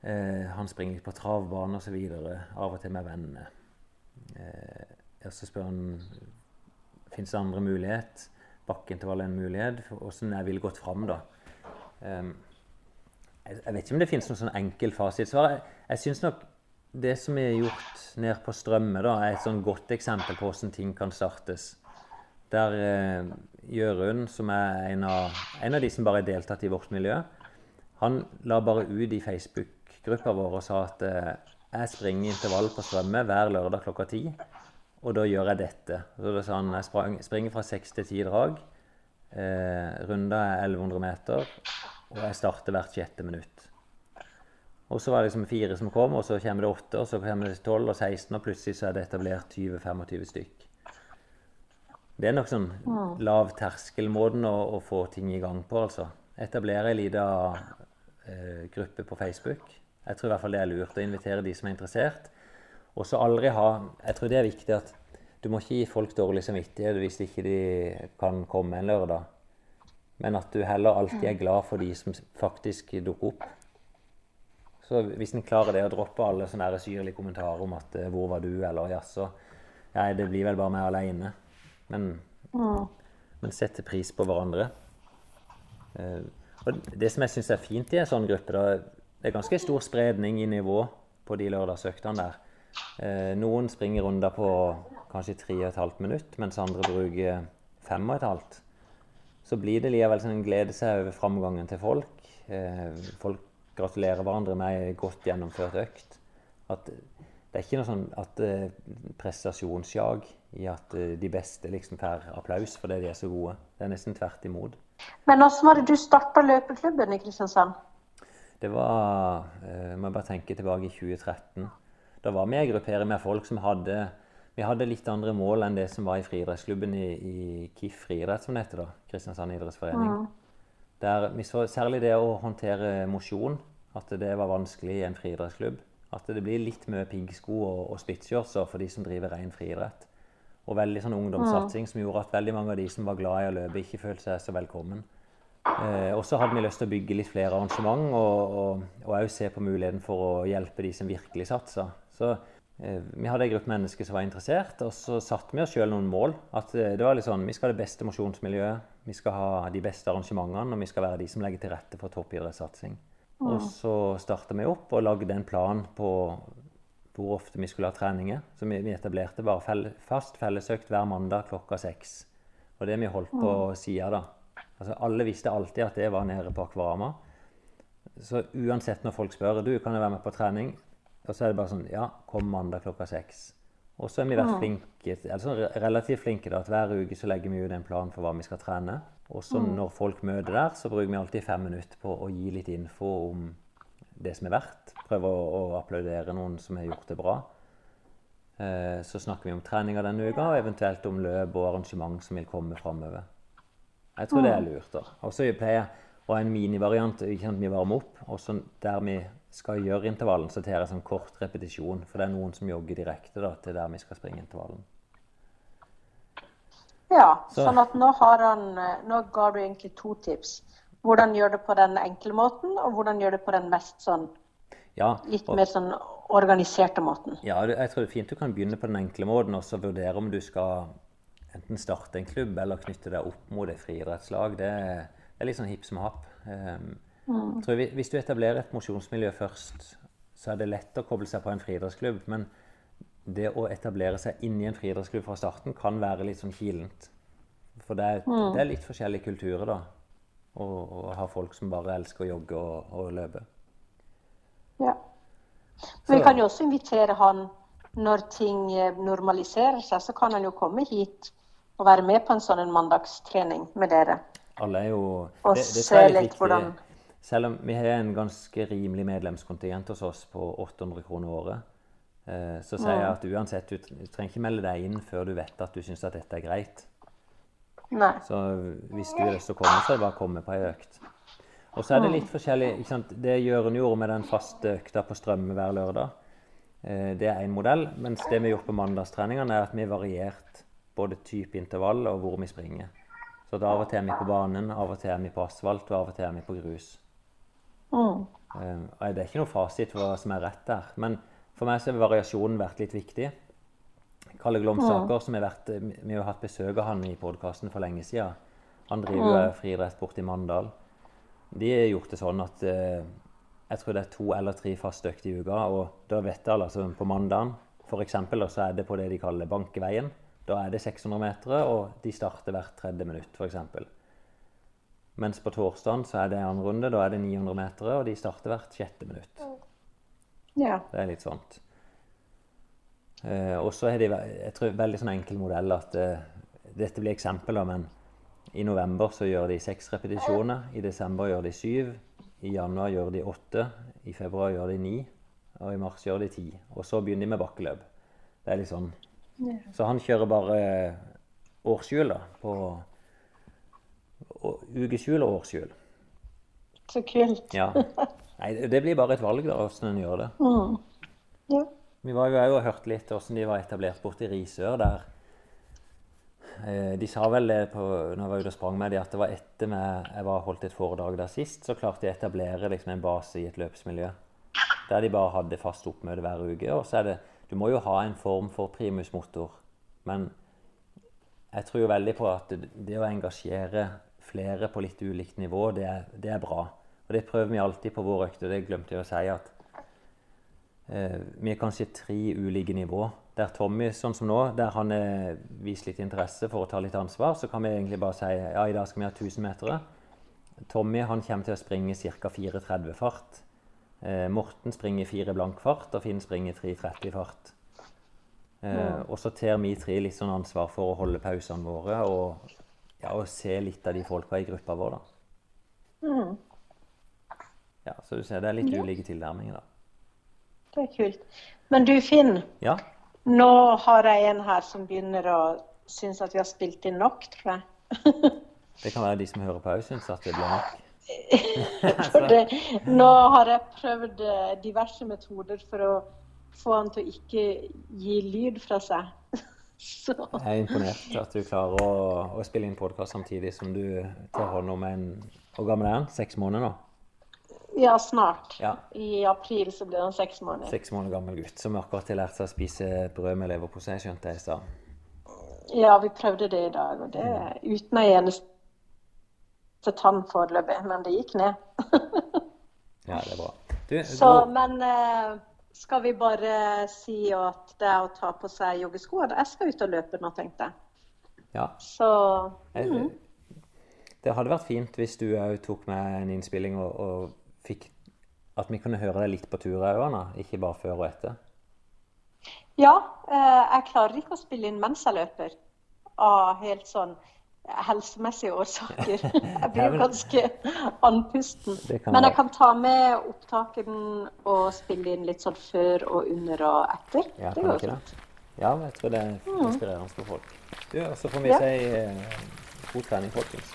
Speaker 2: Eh, han springer litt på travbane osv. Av og til med vennene. Eh, så spør han fins det andre mulighet. Bakkeintervall er en mulighet. Åssen jeg ville gått fram, da. Um, jeg, vet ikke om det finnes noen sånn enkel fasitsvar. Jeg, jeg synes nok det som er gjort ned på Strømme, da, er et sånn godt eksempel på hvordan ting kan startes. Der eh, Jørund, som er en av, en av de som bare har deltatt i vårt miljø, han la bare ut i Facebook-gruppa vår og sa at eh, jeg springer intervall på Strømme hver lørdag klokka ti, og da gjør jeg dette. Så da sa han jeg sprang, springer fra seks til ti drag. Eh, runda er 1100 meter, og jeg starter hvert sjette minutt. Og så var det liksom fire som kom, og så kommer det åtte, og så kommer det 12 og 16, og plutselig så er det etablert 20-25 stykk. Det er nok sånn lav terskel-måten å, å, få ting i gang på, altså. Etablere ei lita eh, gruppe på Facebook. Jeg tror i hvert fall det er lurt å invitere de som er interessert. Og så aldri ha Jeg tror det er viktig at du må ikke gi folk dårlig samvittighet hvis ikke de kan komme en lørdag. Men at du heller alltid er glad for de som faktisk dukker opp. Så hvis en klarer det, å droppe alle sånne syrlige kommentarer om at eh, 'Hvor var du?' eller 'Jaså', nei, det blir vel bare meg aleine. Men, mm. men sette pris på hverandre. Eh, og det som jeg syns er fint i en sånn gruppe, da, det er ganske stor spredning i nivå på de lørdagsøktene der. Eh, noen springer runder på kanskje 3,5 minutter, mens andre bruker 5,5. Så blir det likevel sånn en glede seg over framgangen til folk. folk gratulerer hverandre med ei godt gjennomført økt. At det er ikke noe sånn at uh, prestasjonsjag i at uh, de beste liksom får applaus fordi de er så gode. Det er nesten tvert imot.
Speaker 1: Men hvordan var det du starta løpeklubben i Kristiansand?
Speaker 2: Det var Må jeg bare tenke tilbake i 2013. Da var vi ei gruppering med folk som hadde vi hadde litt andre mål enn det som var i friidrettsklubben i, i KIF friidrett, som det heter. da, Kristiansand idrettsforening. Mm. Der vi så særlig det å håndtere mosjon, at det var vanskelig i en friidrettsklubb. At det blir litt mye piggsko og, og splitshortser for de som driver ren friidrett. Og veldig sånn ungdomssatsing som gjorde at veldig mange av de som var glad i å løpe, ikke følte seg så velkommen. Eh, og så hadde vi lyst til å bygge litt flere arrangement og òg se på muligheten for å hjelpe de som virkelig satsa. Så vi hadde en gruppe mennesker som var interessert, og så satte vi oss sjøl noen mål. At eh, det var litt sånn, Vi skal ha det beste mosjonsmiljøet, vi skal ha de beste arrangementene, og vi skal være de som legger til rette for toppidrettssatsing. Mm. Og så starta vi opp og lagde en plan på hvor ofte vi skulle ha treninger. Så vi, vi etablerte bare fell, fast fellesøkt hver mandag klokka seks. Og det vi holdt på mm. sida da. Altså, alle visste alltid at det var nede på Akvarama. Så uansett når folk spør du kan jeg være med på trening, og så er det bare sånn Ja, kom mandag klokka seks. Og så har vi vært flinke, eller sånn relativt flinke da, at hver uke så legger vi ut en plan for hva vi skal trene. Og så når folk møter der, så bruker vi alltid fem minutter på å gi litt info om det som er verdt. Prøve å, å applaudere noen som har gjort det bra. Eh, så snakker vi om treninga denne uka, og eventuelt om løp og arrangement som vil komme framover. Jeg tror det er lurt. da. Og så pleier jeg å ha en minivariant. Vi varmer opp, og så der vi skal gjøre intervallen, så tar jeg sånn kort repetisjon. For det er noen som jogger direkte da, til der vi skal springe intervallen.
Speaker 1: Ja, så. sånn at nå har han eh, Nå ga du egentlig to tips. Hvordan gjør det på den enkle måten, og hvordan gjør det på den mest sånn ja, litt og, mer sånn organiserte måten.
Speaker 2: Ja, jeg tror det er fint du kan begynne på den enkle måten, og så vurdere om du skal enten starte en klubb eller knytte deg opp mot et friidrettslag. Det, det, er litt sånn hipp som happ. Um, Mm. Jeg, hvis du etablerer et mosjonsmiljø først, så er det lett å koble seg på en friidrettsklubb. Men det å etablere seg inni en friidrettsklubb fra starten kan være litt sånn kilent. For det er, mm. det er litt forskjellige kulturer, da. Å ha folk som bare elsker å jogge og, og løpe.
Speaker 1: Ja. Men vi kan jo også invitere han når ting eh, normaliserer seg, så kan han jo komme hit og være med på en sånn mandagstrening med dere.
Speaker 2: Alle er jo
Speaker 1: Og det, det se litt hvordan
Speaker 2: selv om vi har en ganske rimelig medlemskontingent hos oss på 800 kroner året, eh, så sier jeg at uansett, du, trenger ikke melde deg inn før du vet at du syns at dette er greit.
Speaker 1: Nei.
Speaker 2: Så hvis du har lyst til å komme, så er det bare å komme på ei økt. Og så er det litt forskjellig ikke sant? Det Jørund gjorde med den faste økta på Strømme hver lørdag, eh, det er én modell. Mens det vi har gjort på mandagstreningene, er at vi har variert både type intervall og hvor vi springer. Så da av og til er vi på banen, av og til er vi på asfalt, og av og til er vi på grus. Mm. det er ikke noe fasit for hva som er rett der. Men for meg så har variasjonen vært litt viktig. Kalle Glomsaker, som har vært, vi har hatt besøk av han i podkasten for lenge siden. Han driver jo mm. friidrett borte i Mandal. De har gjort det sånn at eh, jeg tror det er to eller tre faste økter i uka. Og da vet alle altså på mandagen f.eks. så er det på det de kaller bankeveien. Da er det 600 meter, og de starter hvert tredje minutt, f.eks. Mens på torsdagen så er det en runde. Da er det 900 meter, og de starter hvert sjette minutt.
Speaker 1: Ja.
Speaker 2: Det er litt sånt. Eh, og så er det jeg tror, veldig sånn enkel modell at eh, dette blir eksempler, men i november så gjør de seks repetisjoner. I desember gjør de syv. I januar gjør de åtte. I februar gjør de ni. Og i mars gjør de ti. Og så begynner de med bakkeløp. Det er litt sånn. Så han kjører bare årshjul, da. På ukeshjul og årskjul.
Speaker 1: Så kult.
Speaker 2: Ja. Nei, det blir bare et valg, da, hvordan en gjør det.
Speaker 1: Ja.
Speaker 2: Vi var jo òg og hørte litt hvordan de var etablert borte i Risør der. Eh, De sa vel det på, når jeg var ute og sprang med de, at det var etter at jeg var holdt et foredrag der sist, så klarte de å etablere liksom en base i et løpsmiljø. Der de bare hadde fast oppmøte hver uke. Og så er det Du må jo ha en form for primusmotor. Men jeg tror jo veldig på at det, det å engasjere flere på litt ulikt nivå, det er, det er bra. Og det prøver vi alltid på vår økt, og det glemte jeg å si. at Eh, vi er kanskje tre ulike nivå. Der Tommy, sånn som nå, der han eh, viser litt interesse for å ta litt ansvar, så kan vi egentlig bare si ja, i dag skal vi ha 1000 meter. Tommy han kommer til å springe ca. 4,30 fart. Eh, Morten springer 4 blank fart, og Finn springer 3,30 fart. Eh, og så tar vi tre litt sånn ansvar for å holde pausene våre og, ja, og se litt av de folka i gruppa vår. da. Ja, Så du ser det er litt ulike tilnærminger, da.
Speaker 1: Det er kult. Men du Finn,
Speaker 2: Ja,
Speaker 1: nå har jeg en her som begynner å synes at vi har spilt inn nok, tror jeg.
Speaker 2: Det kan være de som hører på òg syns at det blir nok.
Speaker 1: For det, nå har jeg prøvd eh, diverse metoder for å få han til å ikke gi lyd fra seg. Så
Speaker 2: Jeg er imponert at du klarer å, å spille inn podkast samtidig som du tar hånd om en Hvor gammel er han? Seks måneder nå?
Speaker 1: ja, snart.
Speaker 2: Ja.
Speaker 1: I april så blir han seks måneder.
Speaker 2: Seks måneder gammel gutt som akkurat har lært seg å spise brød med leverpostei, skjønte jeg i stad.
Speaker 1: Ja, vi prøvde det i dag, og det mm. uten ei eneste tann foreløpig. Men det gikk ned.
Speaker 2: Ja, det er bra. Du,
Speaker 1: Så, men eh, skal vi bare si at det er å ta på seg joggesko? Jeg skal ut og løpe nå, tenkte jeg.
Speaker 2: ja.
Speaker 1: Så
Speaker 2: mm. Det hadde vært fint hvis du òg tok med en innspilling og, og fikk At vi kunne høre deg litt på tur òg, Anna. Ikke bare før og etter.
Speaker 1: ja, eh, jeg klarer ikke å spille inn mens jeg løper. Av helt sånn helsemessige årsaker. Jeg blir
Speaker 2: jo
Speaker 1: ganske andpusten. Men jeg kan ta med opptaken og spille inn litt sånn før og under og etter.
Speaker 2: Ja,
Speaker 1: det
Speaker 2: kan
Speaker 1: går fint.
Speaker 2: Ja, jeg tror det inspirerer inspirerende for folk. Du, og så får vi
Speaker 1: Ja.
Speaker 2: si eh, god trening, folkens.